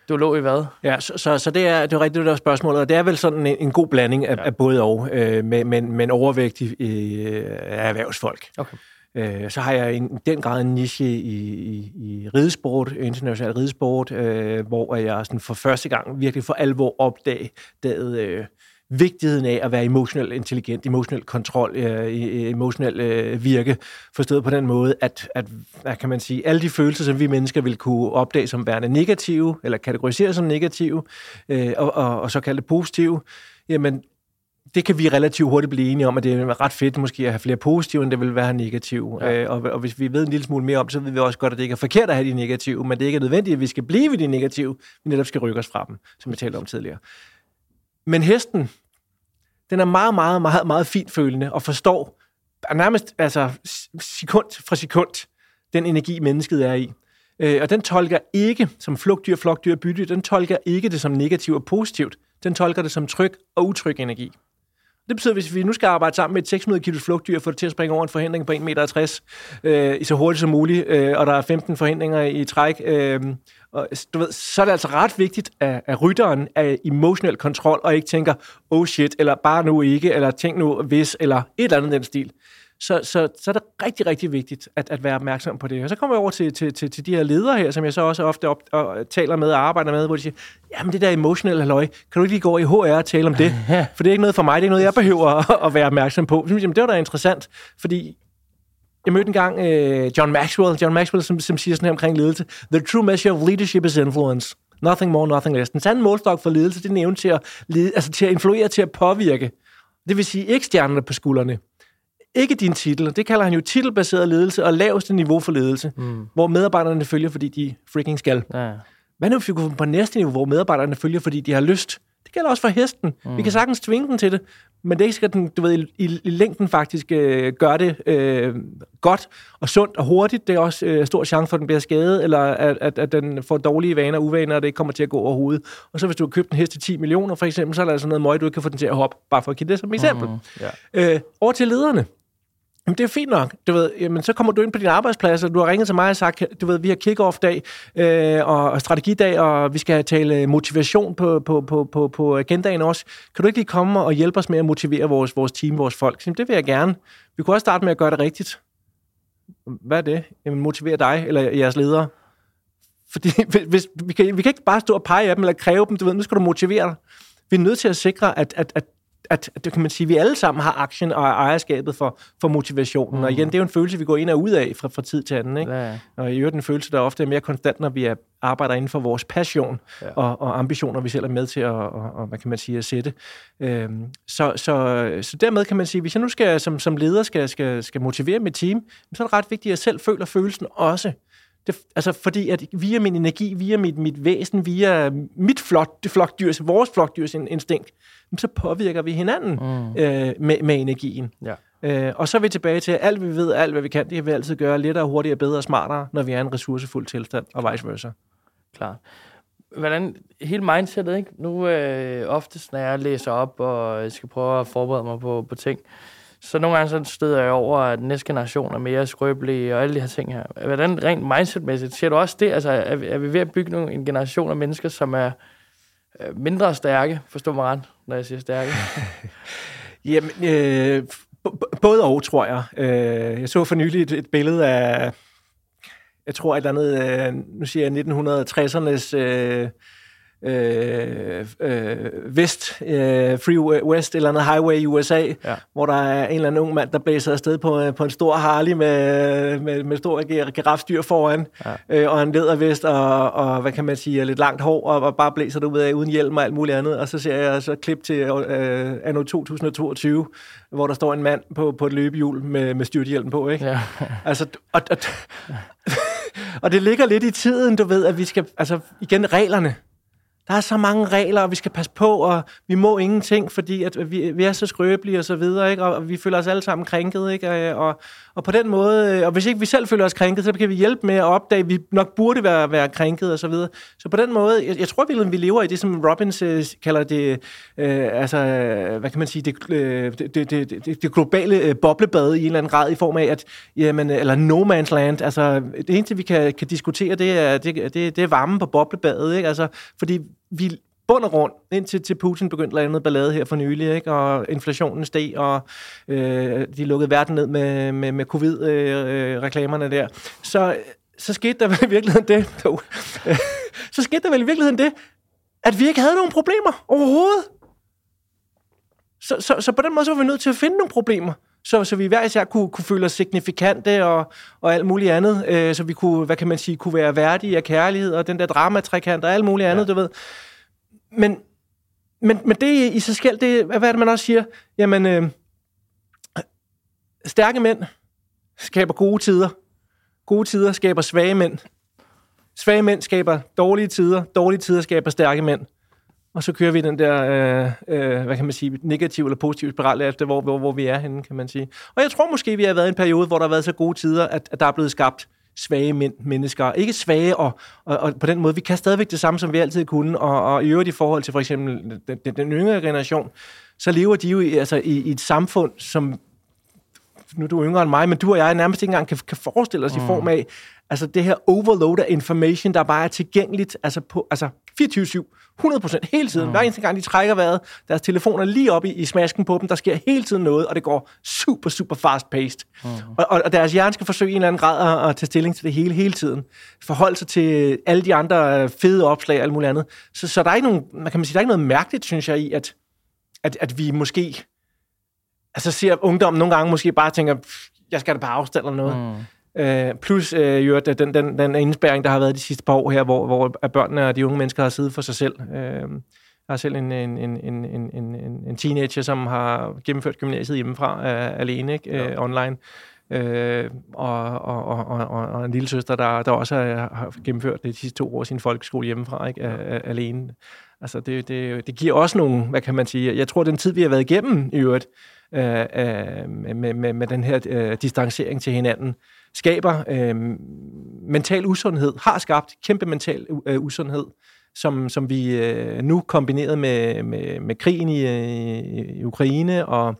du lå i hvad? Ja, så, så, så det, er, det er rigtigt, det der spørgsmålet, og det er vel sådan en, en god blanding af, ja. af både og, øh, men, men, men overvægt i, i, af erhvervsfolk. Okay. Øh, så har jeg i den grad en niche i, i, i ridesport, international ridesport, øh, hvor jeg sådan for første gang virkelig for alvor opdagede øh, vigtigheden af at være emotionelt intelligent, emotionelt kontrol, øh, emotionelt øh, virke, forstået på den måde, at, at, hvad kan man sige, alle de følelser, som vi mennesker vil kunne opdage som værende negative, eller kategorisere som negative, øh, og, og, og så kalde det positive, jamen, det kan vi relativt hurtigt blive enige om, at det er ret fedt måske at have flere positive, end det vil være negative. Ja. Øh, og, og hvis vi ved en lille smule mere om så ved vi også godt, at det ikke er forkert at have de negative, men det ikke er nødvendigt, at vi skal blive ved de negative, vi netop skal rykke os fra dem, som vi talte om tidligere. Men hesten, den er meget, meget, meget, meget finfølende og forstår nærmest altså, sekund fra sekund den energi, mennesket er i. Øh, og den tolker ikke som flugtdyr, flokdyr, bytdyr, den tolker ikke det som negativt og positivt. Den tolker det som tryg og utryg energi. Det betyder, at hvis vi nu skal arbejde sammen med et 600 kg flugtdyr, for det til at springe over en forhindring på 1,60 meter øh, så hurtigt som muligt, øh, og der er 15 forhindringer i træk, øh, og, du ved, så er det altså ret vigtigt, at, at rytteren er emotionel kontrol, og ikke tænker, oh shit, eller bare nu ikke, eller tænk nu hvis, eller et eller andet den stil. Så, så, så er det rigtig, rigtig vigtigt at, at være opmærksom på det. Og så kommer jeg over til, til, til, til de her ledere her, som jeg så også ofte op, og taler med og arbejder med, hvor de siger, jamen det der emotionelle halløj, kan du ikke lige gå i HR og tale om det? For det er ikke noget for mig, det er noget, jeg behøver at, at være opmærksom på. Jamen, det var da interessant, fordi jeg mødte engang uh, John Maxwell, John Maxwell, som, som siger sådan her omkring ledelse, The true measure of leadership is influence. Nothing more, nothing less. Den sande målstok for ledelse, det er en evne til at, lede, altså til at influere, til at påvirke. Det vil sige ikke stjernerne på skuldrene. Ikke din titel. Det kalder han jo titelbaseret ledelse og laveste niveau for ledelse, mm. hvor medarbejderne følger, fordi de freaking skal. Ja. Hvad nu, hvis vi kunne på næste niveau, hvor medarbejderne følger, fordi de har lyst? Det gælder også for hesten. Mm. Vi kan sagtens tvinge den til det, men det er ikke sikkert, den, du ved, i, i, i længden faktisk øh, gør det øh, godt og sundt og hurtigt. Det er også øh, stor chance for, at den bliver skadet, eller at, at, at den får dårlige vaner og uvaner, og det ikke kommer til at gå over hovedet. Og så hvis du har købt en hest til 10 millioner, for eksempel, så er der altså noget møg, du ikke kan få den til at hoppe, bare for at give det som eksempel. Mm, yeah. øh, over til lederne. Jamen, det er fint nok. Du ved, jamen, så kommer du ind på din arbejdsplads, og du har ringet til mig og sagt, du ved, vi har kick-off-dag øh, og, strategidag, og vi skal tale motivation på, på, på, på, på agendaen også. Kan du ikke lige komme og hjælpe os med at motivere vores, vores team, vores folk? Jamen, det vil jeg gerne. Vi kunne også starte med at gøre det rigtigt. Hvad er det? Jamen, motivere dig eller jeres ledere. Fordi hvis, vi, kan, vi kan ikke bare stå og pege af dem eller kræve dem, du ved, nu skal du motivere dig. Vi er nødt til at sikre, at, at, at at, det kan man sige, vi alle sammen har aktien og ejerskabet for, for motivationen. Mm. Og igen, det er jo en følelse, vi går ind og ud af fra, fra tid til anden. Ikke? Ja, ja. Og i øvrigt en følelse, der ofte er mere konstant, når vi er, arbejder inden for vores passion ja. og, og ambitioner, vi selv er med til at, og, og, hvad kan man sige, at sætte. Øhm, så, så, så dermed kan man sige, hvis jeg nu skal, som, som leder skal, skal, skal motivere mit team, så er det ret vigtigt, at jeg selv føler følelsen også. Det, altså fordi at via min energi, via mit, mit væsen, via mit flok, det flokdyrs, vores flokdyrs instinkt, så påvirker vi hinanden mm. øh, med, med energien. Ja. Øh, og så er vi tilbage til, at alt vi ved, alt hvad vi kan, det kan vi altid gøre lettere, hurtigere, bedre og smartere, når vi er en ressourcefuld tilstand, og vice versa. Klart. Hvordan, hele mindsetet, ikke? Nu øh, oftest, når jeg læser op, og skal prøve at forberede mig på, på ting, så nogle gange så støder jeg over, at næste generation er mere skrøbelig og alle de her ting her. Hvordan rent mindsetmæssigt, ser du også det? Altså, er, er vi ved at bygge nogle, en generation af mennesker, som er øh, mindre stærke, forstår mig ret, når jeg siger stærke? Jamen, øh, både og, tror jeg. Øh, jeg så for nylig et, et billede af, jeg tror et eller andet, øh, nu siger jeg 1960'ernes... Øh, øh, øh, Vest, øh, Free West, eller andet highway i USA, ja. hvor der er en eller anden ung mand, der blæser afsted på, øh, på en stor Harley med, med, med stor girafstyr foran, ja. øh, og en lædervest, og, og hvad kan man sige, lidt langt hår, og, og bare blæser det ud af uden hjelm og alt muligt andet, og så ser jeg så klip til øh, anno 2022, hvor der står en mand på, på et løbehjul med, med styrthjelm på, ikke? Ja. altså, og, og, og det ligger lidt i tiden, du ved, at vi skal, altså igen, reglerne, der er så mange regler, og vi skal passe på, og vi må ingenting, fordi at vi, vi er så skrøbelige og så videre, ikke? og vi føler os alle sammen krænket. Ikke? Og, og og på den måde, øh, og hvis ikke vi selv føler os krænket, så kan vi hjælpe med at opdage, at vi nok burde være, være krænket og så videre. Så på den måde, jeg, jeg tror virkelig, vi lever i det, som Robbins øh, kalder det, øh, altså, øh, hvad kan man sige, det, øh, det, det, det, det globale øh, boblebad i en eller anden grad, i form af, at, jamen, øh, eller no man's land, altså, det eneste, vi kan, kan diskutere, det er, det, det, det er varme på boblebadet, ikke? Altså, fordi vi bund og grund, indtil til Putin begyndte at lave noget ballade her for nylig, ikke? og inflationen steg, og øh, de lukkede verden ned med, med, med covid-reklamerne øh, der, så, så skete der vel i virkeligheden det, så skete der vel i virkeligheden det, at vi ikke havde nogen problemer overhovedet. Så, så, så på den måde så var vi nødt til at finde nogle problemer, så, så vi hver især kunne, kunne føle os signifikante og, og alt muligt andet, øh, så vi kunne, hvad kan man sige, kunne være værdige af kærlighed og den der dramatrækant og alt muligt andet, ja. du ved. Men, men, men det i sig selv, det, hvad er det, man også siger? Jamen, øh, stærke mænd skaber gode tider. Gode tider skaber svage mænd. Svage mænd skaber dårlige tider. Dårlige tider skaber stærke mænd. Og så kører vi den der, øh, øh, hvad kan man sige, negativ eller positiv spiral efter, hvor, hvor, hvor vi er henne, kan man sige. Og jeg tror måske, vi har været i en periode, hvor der har været så gode tider, at, at der er blevet skabt svage men, mennesker. Ikke svage, og, og, og på den måde, vi kan stadigvæk det samme, som vi altid kunne, og, og i øvrigt i forhold til for eksempel den, den, den yngre generation, så lever de jo i, altså, i, i et samfund, som nu er du yngre end mig, men du og jeg nærmest ikke engang kan, kan forestille os mm. i form af, altså det her overload af information, der bare er tilgængeligt, altså på, altså 24-7, 100% hele tiden. Mm. Hver eneste gang, de trækker vejret, deres telefoner lige op i, i smasken på dem, der sker hele tiden noget, og det går super, super fast-paced. Mm. Og, og, deres hjerne skal forsøge i en eller anden grad at, at tage stilling til det hele, hele tiden. Forholde sig til alle de andre fede opslag og alt muligt andet. Så, så der er ikke nogen, man kan man sige, der er ikke noget mærkeligt, synes jeg, i, at, at, at vi måske altså ser ungdommen nogle gange måske bare tænker, jeg skal da bare afstand eller noget. Mm. Uh, plus uh, jo, den, den, den indspæring, der har været de sidste par år her, hvor, hvor børnene og de unge mennesker har siddet for sig selv. Uh, jeg har selv en, en, en, en, en, en teenager, som har gennemført gymnasiet hjemmefra uh, alene, ikke? Ja. online. Uh, og, og, og, og, og en lille søster, der, der også har gennemført de sidste to år sin folkeskole hjemmefra, ikke? Ja. Uh, alene. Altså, det, det, det giver også nogle, hvad kan man sige, jeg tror, den tid, vi har været igennem i øvrigt, uh, uh, med, med, med den her uh, distancering til hinanden, skaber øh, mental usundhed, har skabt kæmpe mental øh, usundhed, som, som vi øh, nu kombineret med, med, med krigen i, øh, i Ukraine og,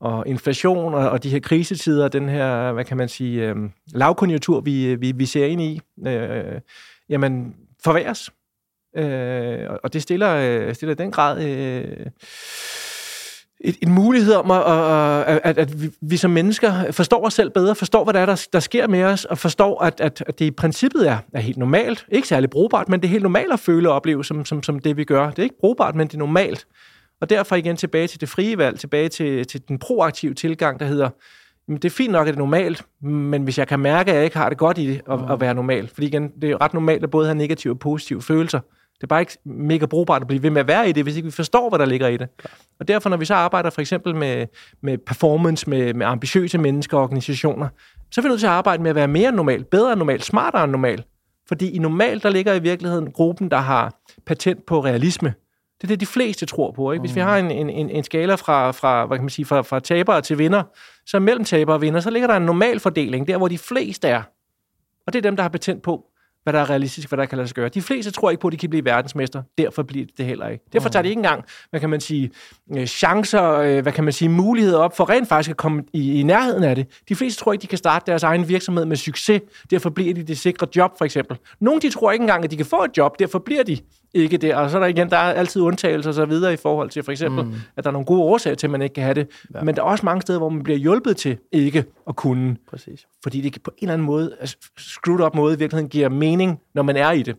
og inflation og, og de her krisetider, den her, hvad kan man sige, øh, lavkonjunktur, vi, øh, vi, vi ser ind i, øh, jamen forværres. Øh, og det stiller, øh, stiller den grad... Øh, et, en mulighed om, at, at, at, vi, som mennesker forstår os selv bedre, forstår, hvad der er, der, der sker med os, og forstår, at, at, at det i princippet er, er helt normalt. Ikke særlig brugbart, men det er helt normalt at føle og opleve som, som, som det, vi gør. Det er ikke brugbart, men det er normalt. Og derfor igen tilbage til det frie valg, tilbage til, til den proaktive tilgang, der hedder, jamen, det er fint nok, at det er normalt, men hvis jeg kan mærke, at jeg ikke har det godt i det at, at være normal, fordi igen, det er ret normalt at både have negative og positive følelser, det er bare ikke mega brugbart at blive ved med at være i det, hvis ikke vi forstår, hvad der ligger i det. Og derfor, når vi så arbejder for eksempel med, med performance, med, med ambitiøse mennesker og organisationer, så er vi nødt til at arbejde med at være mere normal, bedre end normal, smartere end normal. Fordi i normal, der ligger i virkeligheden gruppen, der har patent på realisme. Det er det, de fleste tror på. Ikke? Hvis vi har en, en, en, en skala fra, fra, hvad kan man sige, fra, fra tabere til vinder, så mellem tabere og vinder, så ligger der en normal fordeling, der hvor de fleste er. Og det er dem, der har patent på, hvad der er realistisk, hvad der kan lade sig gøre. De fleste tror ikke på, at de kan blive verdensmester. Derfor bliver det heller ikke. Derfor tager de ikke engang, hvad kan man sige, øh, chancer, øh, hvad kan man sige, muligheder op for rent faktisk at komme i, i nærheden af det. De fleste tror ikke, de kan starte deres egen virksomhed med succes. Derfor bliver de det sikre job, for eksempel. Nogle de tror ikke engang, at de kan få et job. Derfor bliver de ikke det. Og så er der igen, der er altid undtagelser og så videre i forhold til for eksempel, mm. at der er nogle gode årsager til, at man ikke kan have det. Ja. Men der er også mange steder, hvor man bliver hjulpet til ikke at kunne. Præcis. Fordi det på en eller anden måde, altså, screwed up måde, i virkeligheden giver mening, når man er i det.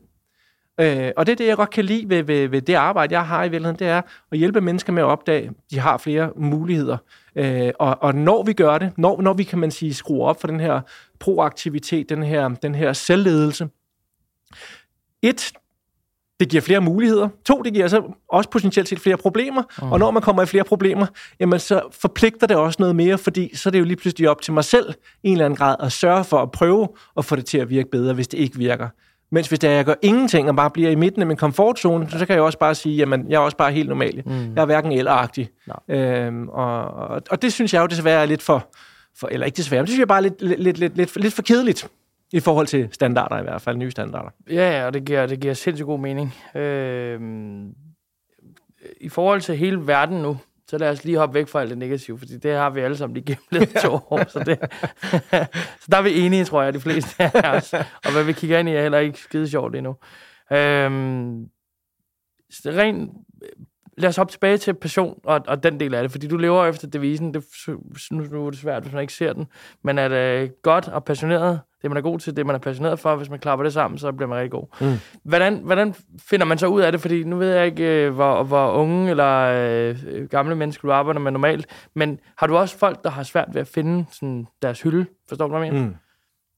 Øh, og det er det, jeg godt kan lide ved, ved, ved det arbejde, jeg har i virkeligheden, det er at hjælpe mennesker med at opdage, at de har flere muligheder. Øh, og, og når vi gør det, når, når vi kan man sige, skrue op for den her proaktivitet, den her, den her selvledelse, et, det giver flere muligheder. To, det giver så også potentielt set flere problemer. Mm. Og når man kommer i flere problemer, jamen så forpligter det også noget mere, fordi så er det jo lige pludselig op til mig selv i en eller anden grad at sørge for at prøve at få det til at virke bedre, hvis det ikke virker. Mens hvis det er, jeg gør ingenting og bare bliver i midten af min komfortzone, så kan jeg også bare sige, jamen, jeg er også bare helt normal. Mm. Jeg er hverken elleragtig. Øhm, og, og, og, det synes jeg jo desværre er lidt for, for eller ikke desværre, men det synes jeg bare er lidt, lidt, lidt, lidt, lidt, lidt for kedeligt. I forhold til standarder i hvert fald, nye standarder. Ja, ja, og det giver, det giver sindssygt god mening. Øh, I forhold til hele verden nu, så lad os lige hoppe væk fra alt det negative, fordi det har vi alle sammen lige gennem to år. Så, det, så der er vi enige, tror jeg, de fleste af os. Og hvad vi kigger ind i er heller ikke skide sjovt endnu. Øh, rent lad os hoppe tilbage til passion og, og den del af det, fordi du lever efter devisen, det, nu, nu er det svært, hvis man ikke ser den, men er det godt og passioneret, det man er god til, det man er passioneret for, hvis man klapper det sammen, så bliver man rigtig god. Mm. Hvordan, hvordan finder man så ud af det? Fordi nu ved jeg ikke, øh, hvor, hvor unge eller øh, gamle mennesker du arbejder med normalt, men har du også folk, der har svært ved at finde sådan, deres hylde? Forstår du, hvad jeg mener? Mm.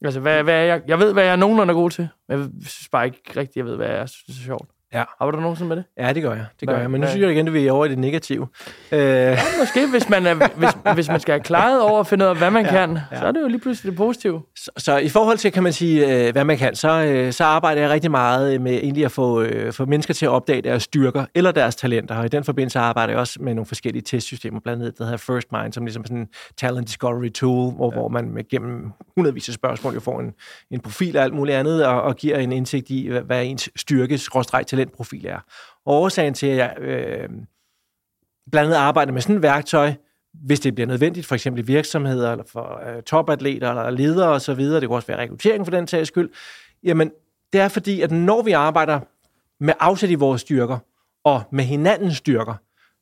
Altså, hvad, hvad er jeg? Jeg ved, hvad jeg er nogenlunde er god til, men jeg synes bare ikke rigtigt, jeg ved, hvad jeg synes er sjovt. Ja. Har du nogensinde med det? Ja, det gør jeg. Det gør hvad, jeg. Men nu synes jeg igen, at vi er over i det negative. Øh. Ja, måske, hvis man, er, hvis, hvis man skal have klaret over at finde ud af, hvad man ja, kan, ja. så er det jo lige pludselig det positive. Så, så i forhold til, kan man sige, øh, hvad man kan, så, øh, så arbejder jeg rigtig meget med egentlig at få, få mennesker til at opdage deres styrker eller deres talenter. Og i den forbindelse arbejder jeg også med nogle forskellige testsystemer, blandt andet der hedder First Mind, som ligesom sådan en talent discovery tool, hvor, ja. hvor man med gennem hundredvis af spørgsmål jo får en, en profil og alt muligt andet, og, og giver en indsigt i, hvad, hvad ens styrke, talentprofil er. Og årsagen til, at jeg øh, blandt andet arbejder med sådan et værktøj, hvis det bliver nødvendigt, for eksempel i virksomheder, eller for øh, topatleter, eller ledere osv., det kunne også være rekruttering for den sags skyld, jamen, det er fordi, at når vi arbejder med afsæt i vores styrker, og med hinandens styrker,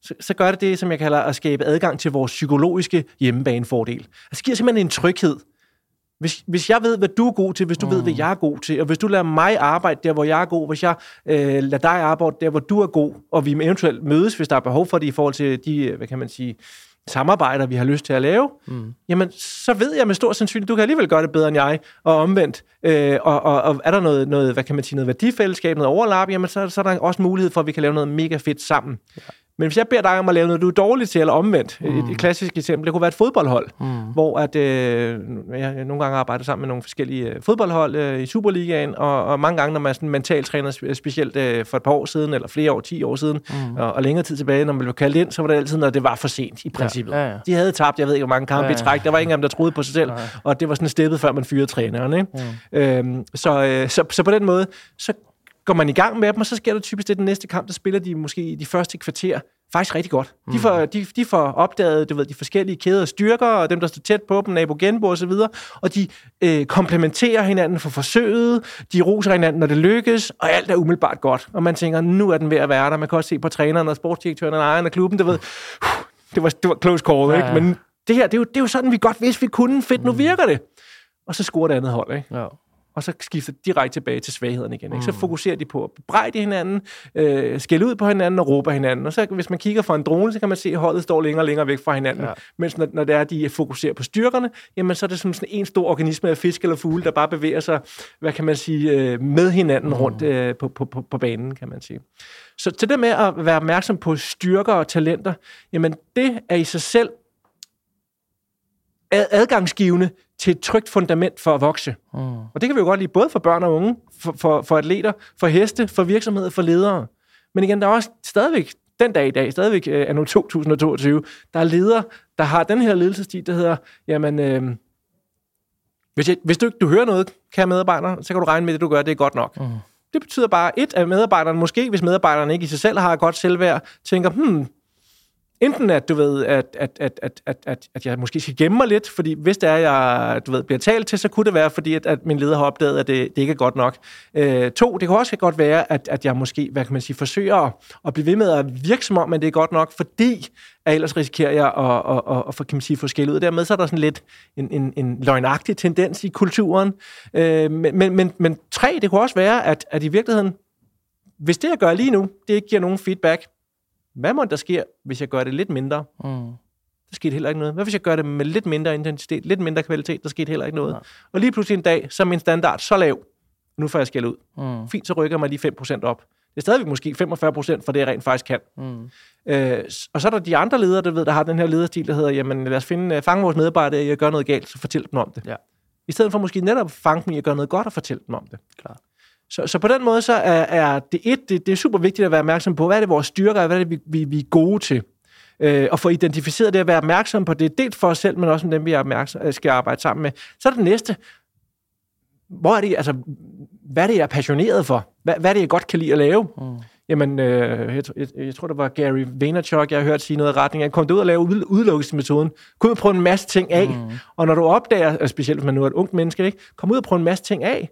så, så gør det det, som jeg kalder at skabe adgang til vores psykologiske hjemmebanefordel. Altså, det giver simpelthen en tryghed hvis, hvis jeg ved, hvad du er god til, hvis du mm. ved, hvad jeg er god til, og hvis du lader mig arbejde der, hvor jeg er god, hvis jeg øh, lader dig arbejde der, hvor du er god, og vi eventuelt mødes, hvis der er behov for det i forhold til de, hvad kan man sige, samarbejder, vi har lyst til at lave, mm. jamen så ved jeg med stor sandsynlighed, du kan alligevel gøre det bedre end jeg, og omvendt. Øh, og, og, og er der noget, noget, hvad kan man sige, noget værdifællesskab, noget overlap, jamen så, så er der også mulighed for, at vi kan lave noget mega fedt sammen. Ja. Men hvis jeg beder dig om at lave noget, du er dårlig til, eller omvendt, mm. et, et klassisk eksempel, det kunne være et fodboldhold, mm. hvor at, øh, jeg nogle gange arbejder sammen med nogle forskellige øh, fodboldhold øh, i Superligaen, og, og mange gange, når man sådan mentalt træner, specielt øh, for et par år siden, eller flere år, 10 år siden, mm. og, og længere tid tilbage, når man blev kaldt ind, så var det altid, når det var for sent, i princippet. Ja, ja, ja. De havde tabt, jeg ved ikke, hvor mange kampe ja, ja. i træk, der var ingen af dem, der troede på sig selv, ja. og det var sådan steppet, før man fyrede træneren. Ikke? Mm. Øhm, så, øh, så, så på den måde, så går man i gang med dem, og så sker der typisk det, den næste kamp, der spiller de måske de første kvarter faktisk rigtig godt. De, mm. får, de, de får opdaget du ved, de forskellige kæder styrker, og dem, der står tæt på dem, nabo genbo og så videre, og de øh, komplementerer hinanden for forsøget, de roser hinanden, når det lykkes, og alt er umiddelbart godt. Og man tænker, nu er den ved at være der. Man kan også se på træneren og sportsdirektøren og ejeren af klubben, det ved, det var, det var close call, ja, ikke? Men det her, det er, jo, det er jo sådan, vi godt vidste, vi kunne. Fedt, nu mm. virker det. Og så scorer det andet hold, ikke? Ja. Og så skifter direkte tilbage til svaghederne igen. Ikke? Så fokuserer de på at bebrejde hinanden, øh, skælde ud på hinanden og råbe hinanden. Og så hvis man kigger fra en drone, så kan man se, at holdet står længere og længere væk fra hinanden. Ja. Mens når, når det er, at de fokuserer på styrkerne, jamen så er det som sådan en stor organisme af fisk eller fugle, der bare bevæger sig, hvad kan man sige, øh, med hinanden mm. rundt øh, på, på, på, på banen, kan man sige. Så til det med at være opmærksom på styrker og talenter, jamen det er i sig selv adgangsgivende til et trygt fundament for at vokse. Mm. Og det kan vi jo godt lide, både for børn og unge, for, for, for atleter, for heste, for virksomheder, for ledere. Men igen, der er også stadigvæk, den dag i dag, stadigvæk øh, anno 2022, der er ledere, der har den her ledelsesstil, der hedder, jamen, øh, hvis, jeg, hvis du ikke du hører noget, kære medarbejder, så kan du regne med, at det du gør, det er godt nok. Mm. Det betyder bare, et af medarbejderne, måske hvis medarbejderne ikke i sig selv har et godt selvværd, tænker, hmm, Enten at, du ved, at, at, at, at, at, at, at jeg måske skal gemme mig lidt, fordi hvis det er, jeg du ved, bliver talt til, så kunne det være, fordi at, at min leder har opdaget, at det, det ikke er godt nok. Øh, to, det kunne også godt være, at, at jeg måske, hvad kan man sige, forsøger at, at blive ved med at virke som om, at det er godt nok, fordi at ellers risikerer jeg at, at, at, at, at kan man sige, få skæld ud. Dermed så er der sådan lidt en, en, en løgnagtig tendens i kulturen. Øh, men, men, men, men tre, det kunne også være, at, at i virkeligheden, hvis det, jeg gør lige nu, det ikke giver nogen feedback, hvad må der sker, hvis jeg gør det lidt mindre? Mm. Der skete heller ikke noget. Hvad hvis jeg gør det med lidt mindre intensitet, lidt mindre kvalitet? Der skete heller ikke noget. Ja. Og lige pludselig en dag, så er min standard så lav, nu får jeg skæld ud. Mm. Fint, så rykker mig lige 5% op. Det er stadigvæk måske 45% for det, jeg rent faktisk kan. Mm. Øh, og så er der de andre ledere, der, ved, der har den her lederstil, der hedder, jamen lad os finde, fange vores medarbejdere i at gøre noget galt, så fortæl dem om det. Ja. I stedet for måske netop fange dem i at gøre noget godt og fortælle dem om det. Klar. Så, så på den måde så er, er det et, det, det er super vigtigt at være opmærksom på, hvad er det vores styrker, hvad er det, vi, vi, vi er gode til. Øh, og få identificeret det at være opmærksom på det, dels for os selv, men også med dem, vi er opmærksom, øh, skal arbejde sammen med. Så er det næste, hvor er det, altså, hvad er det, jeg er passioneret for? Hvad, hvad er det, jeg godt kan lide at lave? Mm. Jamen, øh, jeg, jeg, jeg tror, det var Gary Vaynerchuk, jeg har hørt sige noget i retning af, kom ud og lave udelukkelsesmetoden. Kom ud og prøve en masse ting af. Mm. Og når du opdager, specielt hvis man nu er et ungt menneske, ikke? kom ud og prøve en masse ting af.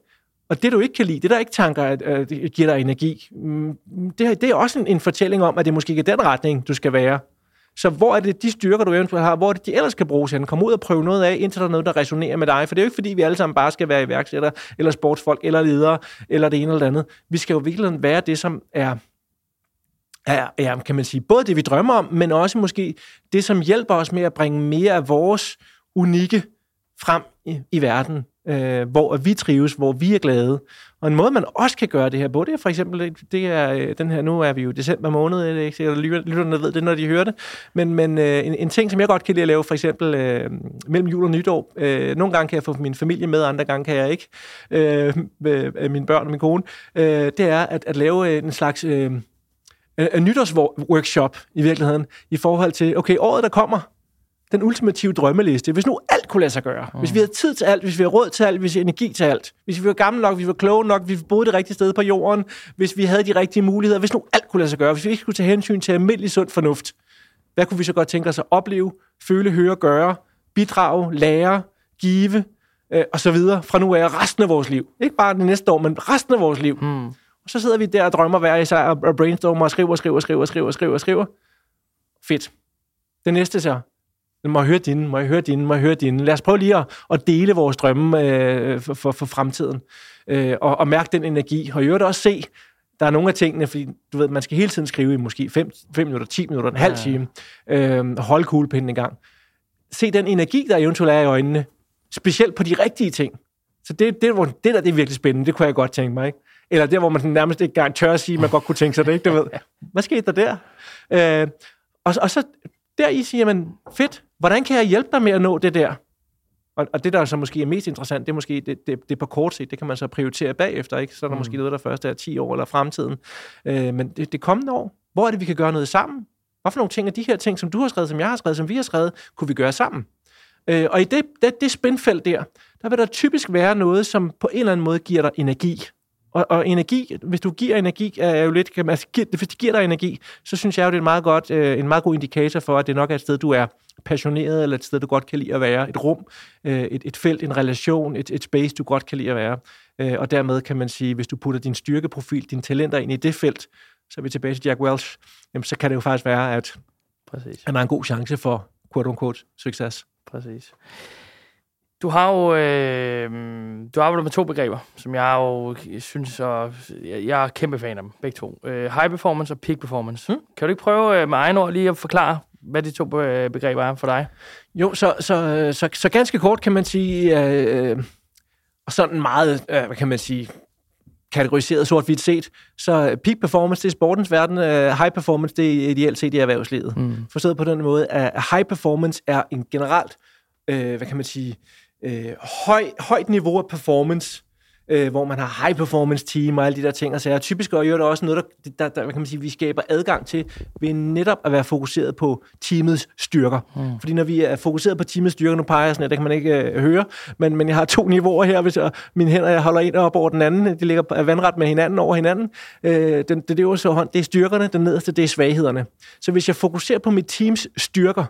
Og det, du ikke kan lide, det der ikke tanker, at, at det giver dig energi, mm, det, det er også en, en fortælling om, at det måske ikke er den retning, du skal være. Så hvor er det de styrker, du eventuelt har, hvor er det de ellers kan bruges hen? Kom ud og prøve noget af, indtil der er noget, der resonerer med dig. For det er jo ikke, fordi vi alle sammen bare skal være iværksættere, eller sportsfolk, eller ledere, eller det ene eller det andet. Vi skal jo virkelig være det, som er er, er, kan man sige, både det, vi drømmer om, men også måske det, som hjælper os med at bringe mere af vores unikke frem i, i verden øh, hvor vi trives, hvor vi er glade. Og en måde, man også kan gøre det her på, det er for eksempel, det er øh, den her, nu er vi jo december måned, det er ikke sikkert, lytterne ved det, når de hører det, men, men øh, en, en ting, som jeg godt kan lide at lave, for eksempel øh, mellem jul og nytår, øh, nogle gange kan jeg få min familie med, andre gange kan jeg ikke, øh, med mine børn og min kone, øh, det er at, at lave øh, en slags... Øh, en nytårsworkshop i virkeligheden, i forhold til, okay, året der kommer, den ultimative drømmeliste. Hvis nu alt kunne lade sig gøre, mm. hvis vi havde tid til alt, hvis vi havde råd til alt, hvis vi havde energi til alt, hvis vi var gamle nok, hvis vi var kloge nok, hvis vi boede det rigtige sted på jorden, hvis vi havde de rigtige muligheder, hvis nu alt kunne lade sig gøre, hvis vi ikke skulle tage hensyn til almindelig sund fornuft, hvad kunne vi så godt tænke os at opleve, føle, høre, gøre, bidrage, lære, give, øh, og så videre, fra nu af resten af vores liv. Ikke bare det næste år, men resten af vores liv. Mm. Og så sidder vi der og drømmer hver især og brainstormer og skriver, skriver, skriver, skriver, skriver, skriver. Fedt. Det næste så, må jeg høre dine, må jeg høre dine, må jeg høre dine. Lad os prøve lige at, at dele vores drømme øh, for, for, for fremtiden, øh, og, og mærke den energi. Og i øvrigt også se, der er nogle af tingene, fordi du ved, man skal hele tiden skrive i måske 5 minutter, 10 minutter, en ja. halv time, øh, holde kuglepinden en gang. Se den energi, der eventuelt er i øjnene, specielt på de rigtige ting. Så det, det, hvor, det der det er virkelig spændende, det kunne jeg godt tænke mig. Ikke? Eller der, hvor man nærmest ikke engang tør at sige, man godt kunne tænke sig det, ikke? Du ved. Hvad skete der der? Øh, og, og så der i siger man, fedt, hvordan kan jeg hjælpe dig med at nå det der? Og, og det, der så måske er mest interessant, det er måske det, det, det på kort sigt, det kan man så prioritere bagefter, ikke? Så er der mm. måske noget, der først er 10 år eller fremtiden. Øh, men det, det kommende år, hvor er det, vi kan gøre noget sammen? Hvad for nogle ting af de her ting, som du har skrevet, som jeg har skrevet, som vi har skrevet, kunne vi gøre sammen? Øh, og i det, det, det spændfelt der, der vil der typisk være noget, som på en eller anden måde giver dig energi. Og, og energi, hvis du giver energi, er jo lidt, altså, hvis det giver dig energi, så synes jeg jo, det er en meget, godt, øh, en meget god indikator for, at det nok er et sted, du er passioneret, eller et sted, du godt kan lide at være. Et rum, øh, et, et felt, en relation, et, et space, du godt kan lide at være. Øh, og dermed kan man sige, hvis du putter din styrkeprofil, dine talenter ind i det felt, så er vi tilbage til Jack Welch, jamen, så kan det jo faktisk være, at Præcis. han har en god chance for quote-unquote succes. Præcis. Du har jo øh, du arbejder med to begreber, som jeg jo synes, og jeg, jeg er kæmpe fan af dem, begge to. Øh, high performance og peak performance. Hmm? Kan du ikke prøve øh, med egen ord lige at forklare, hvad de to begreber er for dig? Jo, så, så, så, så ganske kort kan man sige, øh, og sådan meget, øh, hvad kan man sige, kategoriseret sort-hvidt set. Så peak performance, det er sportens verden. Uh, high performance, det er ideelt set i erhvervslivet. Mm. Forstået på den måde, at high performance er en generelt, uh, hvad kan man sige, uh, høj, højt niveau af performance, øh, hvor man har high performance team og alle de der ting og sager. Typisk og det også noget, der, der, der hvad kan man sige, vi skaber adgang til ved netop at være fokuseret på teamets styrker. Mm. Fordi når vi er fokuseret på teamets styrker, nu peger jeg sådan, at det kan man ikke øh, høre, men, men jeg har to niveauer her, hvis jeg, mine hænder jeg holder en op over den anden, de ligger vandret med hinanden over hinanden. Øh, den, det, det, er så hånd, det er styrkerne, den nederste, det er svaghederne. Så hvis jeg fokuserer på mit teams styrker,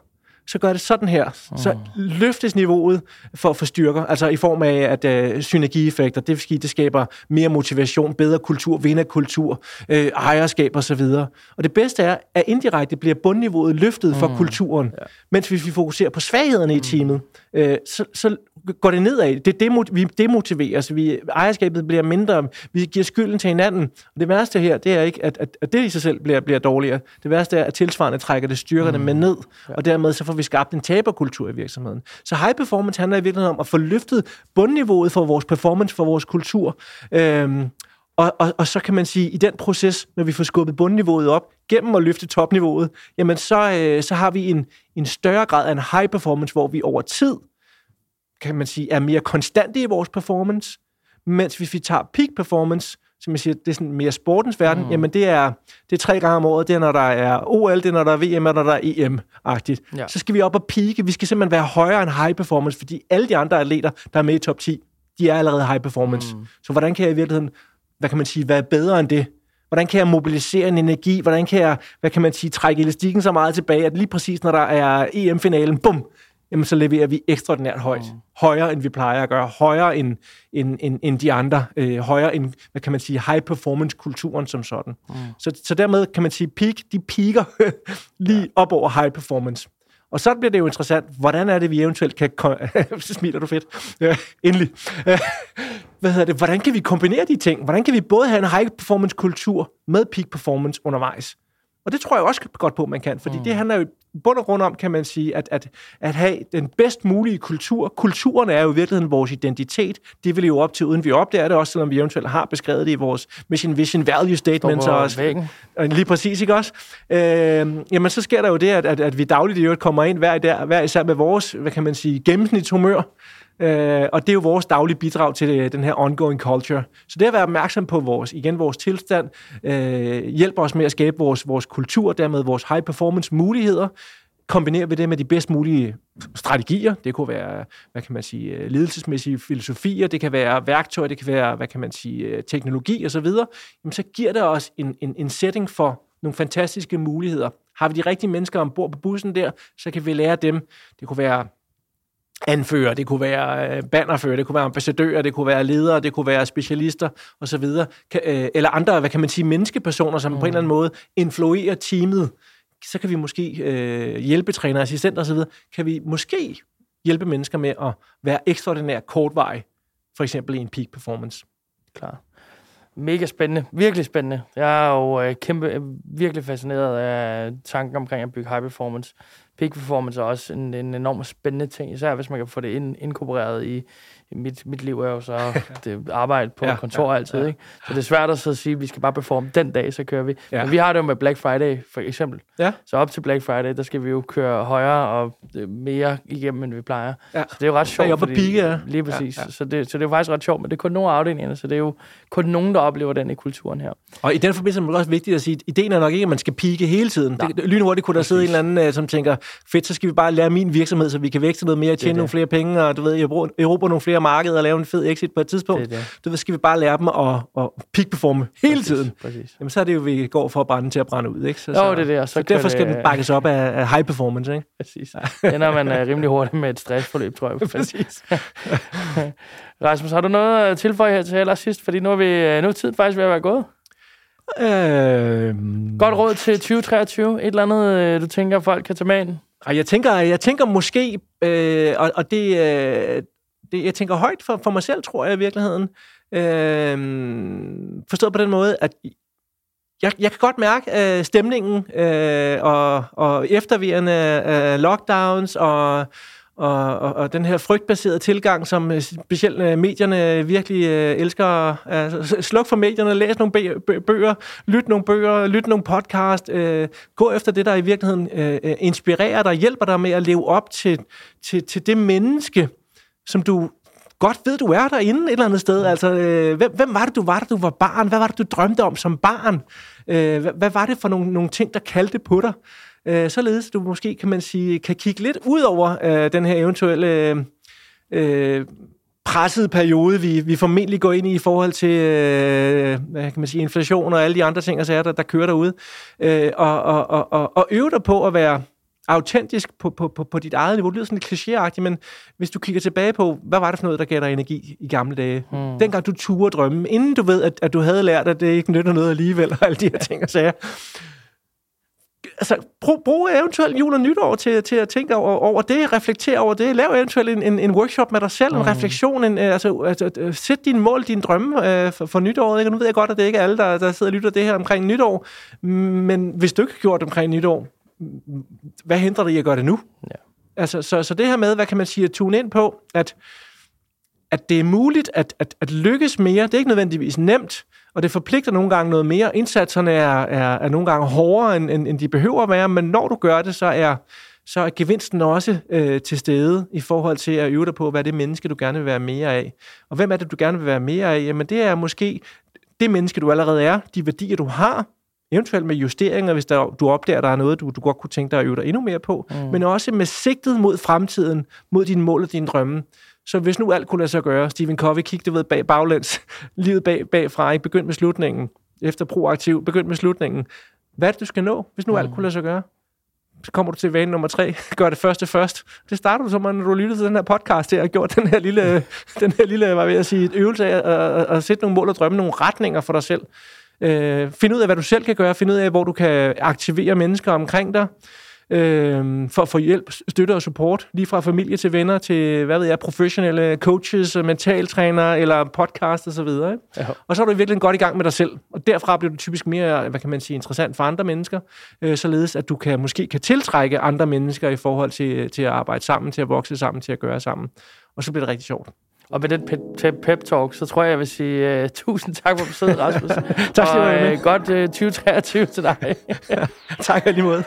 så gør det sådan her. Mm. Så løftes niveauet for, for styrker, altså i form af at uh, synergieffekter, det det skaber mere motivation, bedre kultur, vinderkultur, øh, ejerskab osv. Og, og det bedste er, at indirekte bliver bundniveauet løftet mm. for kulturen, ja. mens hvis vi fokuserer på svaghederne mm. i teamet, øh, så, så går det nedad. Det demot- vi demotiveres, vi, ejerskabet bliver mindre, vi giver skylden til hinanden. Og det værste her, det er ikke, at, at, at det i sig selv bliver, bliver dårligere. Det værste er, at tilsvarende trækker det styrkerne mm. med ned, ja. og dermed så får vi skabt en taberkultur i virksomheden. Så high performance handler i virkeligheden om at få løftet bundniveauet for vores performance, for vores kultur. Øhm, og, og, og så kan man sige, i den proces, når vi får skubbet bundniveauet op, gennem at løfte topniveauet, jamen så, øh, så har vi en, en større grad af en high performance, hvor vi over tid kan man sige, er mere konstante i vores performance, mens hvis vi tager peak performance, som jeg siger, det er sådan mere sportens verden, mm. jamen det er, det er tre gange om året, det er når der er OL, det er når der er VM, og når der er EM-agtigt. Ja. Så skal vi op og peake, vi skal simpelthen være højere end high performance, fordi alle de andre atleter, der er med i top 10, de er allerede high performance. Mm. Så hvordan kan jeg i virkeligheden, hvad kan man sige, være bedre end det? Hvordan kan jeg mobilisere en energi? Hvordan kan jeg, hvad kan man sige, trække elastikken så meget tilbage, at lige præcis når der er EM-finalen, bum, jamen så leverer vi ekstraordinært højt. Mm. Højere, end vi plejer at gøre. Højere end, end, end, end de andre. Øh, højere end, hvad kan man sige, high-performance-kulturen som sådan. Mm. Så, så dermed kan man sige, peak, de piker lige ja. op over high-performance. Og så bliver det jo interessant, hvordan er det, vi eventuelt kan... så smiler du fedt. Ja, endelig. Hvad hedder det? Hvordan kan vi kombinere de ting? Hvordan kan vi både have en high-performance-kultur med peak performance undervejs? Og det tror jeg også godt på, man kan, fordi mm. det handler jo bund og grund om, kan man sige, at, at, at have den bedst mulige kultur. Kulturen er jo i virkeligheden vores identitet. Det vil jo op til, uden vi opdager det, også selvom vi eventuelt har beskrevet det i vores mission, vision, value statements. Og også, lige præcis, ikke også? Øh, jamen, så sker der jo det, at, at, at vi dagligt i øvrigt kommer ind hver, der, hver især med vores, hvad kan man sige, gennemsnitshumør. Øh, og det er jo vores daglige bidrag til det, den her ongoing culture. Så det at være opmærksom på vores, igen, vores tilstand, øh, hjælper os med at skabe vores, vores kultur, dermed vores high performance muligheder, kombinerer vi det med de bedst mulige strategier. Det kunne være, hvad kan man sige, øh, ledelsesmæssige filosofier, det kan være værktøjer, det kan være, hvad kan man sige, øh, teknologi osv. Jamen, så giver det os en, en, en setting for nogle fantastiske muligheder. Har vi de rigtige mennesker ombord på bussen der, så kan vi lære dem. Det kunne være anfører, det kunne være øh, bannerfører, det kunne være ambassadører, det kunne være ledere, det kunne være specialister osv., øh, eller andre, hvad kan man sige, menneskepersoner, som mm. på en eller anden måde influerer teamet, så kan vi måske øh, hjælpe træner, assistenter osv., kan vi måske hjælpe mennesker med at være ekstraordinært kortvej, for eksempel i en peak performance. Klar. Mega spændende. Virkelig spændende. Jeg er jo øh, kæmpe, virkelig fascineret af tanken omkring at bygge high performance peak performance er også en, en enormt spændende ting, især hvis man kan få det ind, inkorporeret i, mit, mit liv er jo så det arbejde på ja, kontor ja, altid, ja. ikke? Så det er svært at så sige, at vi skal bare performe den dag, så kører vi. Ja. Men vi har det jo med Black Friday, for eksempel. Ja. Så op til Black Friday, der skal vi jo køre højere og øh, mere igennem, end vi plejer. Ja. Så det er jo ret sjovt. Ja, fordi, pige, ja. Lige præcis. Ja, ja. Så, det, så det er jo faktisk ret sjovt, men det er kun nogle afdelinger, så det er jo kun nogen, der oplever den i kulturen her. Og i den forbindelse er det også vigtigt at sige, at ideen er nok ikke, at man skal pike hele tiden. Ja. Det, lynhurtigt kunne der sidde en eller anden, øh, som tænker, fedt, så skal vi bare lære min virksomhed, så vi kan vækste noget mere, tjene nogle flere penge, og du ved, Europa nogle flere markeder, og lave en fed exit på et tidspunkt. Det, det. Du ved, skal vi bare lære dem at, at peak-performe hele præcis, tiden. Præcis. Jamen, så er det jo, vi går for at brænde til at brænde ud. Ikke? Så, jo, det er det. Og så, så derfor skal det... den bakkes op af, af high performance. Ikke? Præcis. Ja. Ender man uh, rimelig hurtigt med et stressforløb, tror jeg. præcis. Rasmus, har du noget at tilføje her til allersidst? Fordi nu er, vi, øh, nu er tiden faktisk ved at være gået. Øh... Godt råd til 2023. Et eller andet, øh, du tænker, folk kan tage med ind? Jeg tænker, jeg tænker måske, øh, og, og det, øh, det, jeg tænker højt for, for mig selv, tror jeg i virkeligheden. Øh, forstået på den måde, at jeg, jeg kan godt mærke øh, stemningen øh, og, og eftervirrende øh, lockdowns og og, og, og den her frygtbaserede tilgang, som øh, specielt øh, medierne virkelig øh, elsker. Altså, sluk for medierne, læs nogle bøger, lyt nogle bøger, lyt nogle podcast, øh, gå efter det, der i virkeligheden øh, inspirerer dig, hjælper dig med at leve op til, til, til det menneske, som du godt ved, du er derinde et eller andet sted. Altså, øh, hvem, hvem var det, du var, da du var barn? Hvad var det, du drømte om som barn? Øh, hvad, hvad var det for nogle, nogle ting, der kaldte på dig? Øh, således du måske, kan man sige, kan kigge lidt ud over øh, den her eventuelle øh, pressede periode, vi, vi formentlig går ind i i forhold til øh, hvad kan man sige, inflation og alle de andre ting, og sager, der, der kører derude. Øh, og, og, og, og, og øve dig på at være autentisk på, på, på, på dit eget niveau. Det lyder sådan lidt klichéagtigt, men hvis du kigger tilbage på, hvad var det for noget, der gav dig energi i gamle dage? Mm. Dengang du turde drømme, inden du ved, at, at du havde lært, at det ikke nytter noget alligevel, og alle de her ting og sager altså, brug, brug eventuelt jul og nytår til, til at tænke over, over det, reflektere over det, lav eventuelt en, en, en workshop med dig selv, mm. en refleksion, en, øh, altså, altså øh, sæt dine mål, dine drømme øh, for, for nytåret. Ikke? Og nu ved jeg godt, at det ikke er alle, der, der sidder og lytter det her omkring nytår, men hvis du ikke har gjort det omkring nytår, hvad hindrer dig i at gøre det nu? Ja. Altså, så, så det her med, hvad kan man sige, at tune ind på, at, at det er muligt at, at, at lykkes mere, det er ikke nødvendigvis nemt, og det forpligter nogle gange noget mere. Indsatserne er, er, er nogle gange hårdere, end, end, end de behøver at være, men når du gør det, så er, så er gevinsten også øh, til stede i forhold til at øve dig på, hvad det menneske, du gerne vil være mere af. Og hvem er det, du gerne vil være mere af? Jamen, det er måske det menneske, du allerede er, de værdier, du har, eventuelt med justeringer, hvis der, du opdager, at der er noget, du, du godt kunne tænke dig at øve dig endnu mere på, mm. men også med sigtet mod fremtiden, mod dine mål og dine drømme. Så hvis nu alt kunne lade sig gøre, Stephen Covey kiggede ved bag baglæns, livet bag, bagfra, ikke begyndt med slutningen, efter proaktiv, begyndt med slutningen. Hvad er det, du skal nå, hvis nu mm. alt kunne lade sig gøre? Så kommer du til vane nummer tre, gør det første først. Det starter du så, når du lytter til den her podcast her, og gjort den her lille, den her lille hvad vil jeg sige, øvelse af at, at, at sætte nogle mål og drømme, nogle retninger for dig selv. Øh, find ud af, hvad du selv kan gøre, find ud af, hvor du kan aktivere mennesker omkring dig øh, for at få hjælp, støtte og support, lige fra familie til venner til, hvad ved jeg, professionelle coaches, mentaltrænere eller podcast osv. Og, ja. og så er du virkelig godt i gang med dig selv, og derfra bliver du typisk mere, hvad kan man sige, interessant for andre mennesker, øh, således at du kan måske kan tiltrække andre mennesker i forhold til, til at arbejde sammen, til at vokse sammen, til at gøre sammen. Og så bliver det rigtig sjovt. Og med den pe- pep-talk, så tror jeg, jeg vil sige uh, tusind tak for besøget, Rasmus. tak skal du have. Øh, godt øh, uh, 2023 til dig. tak alligevel.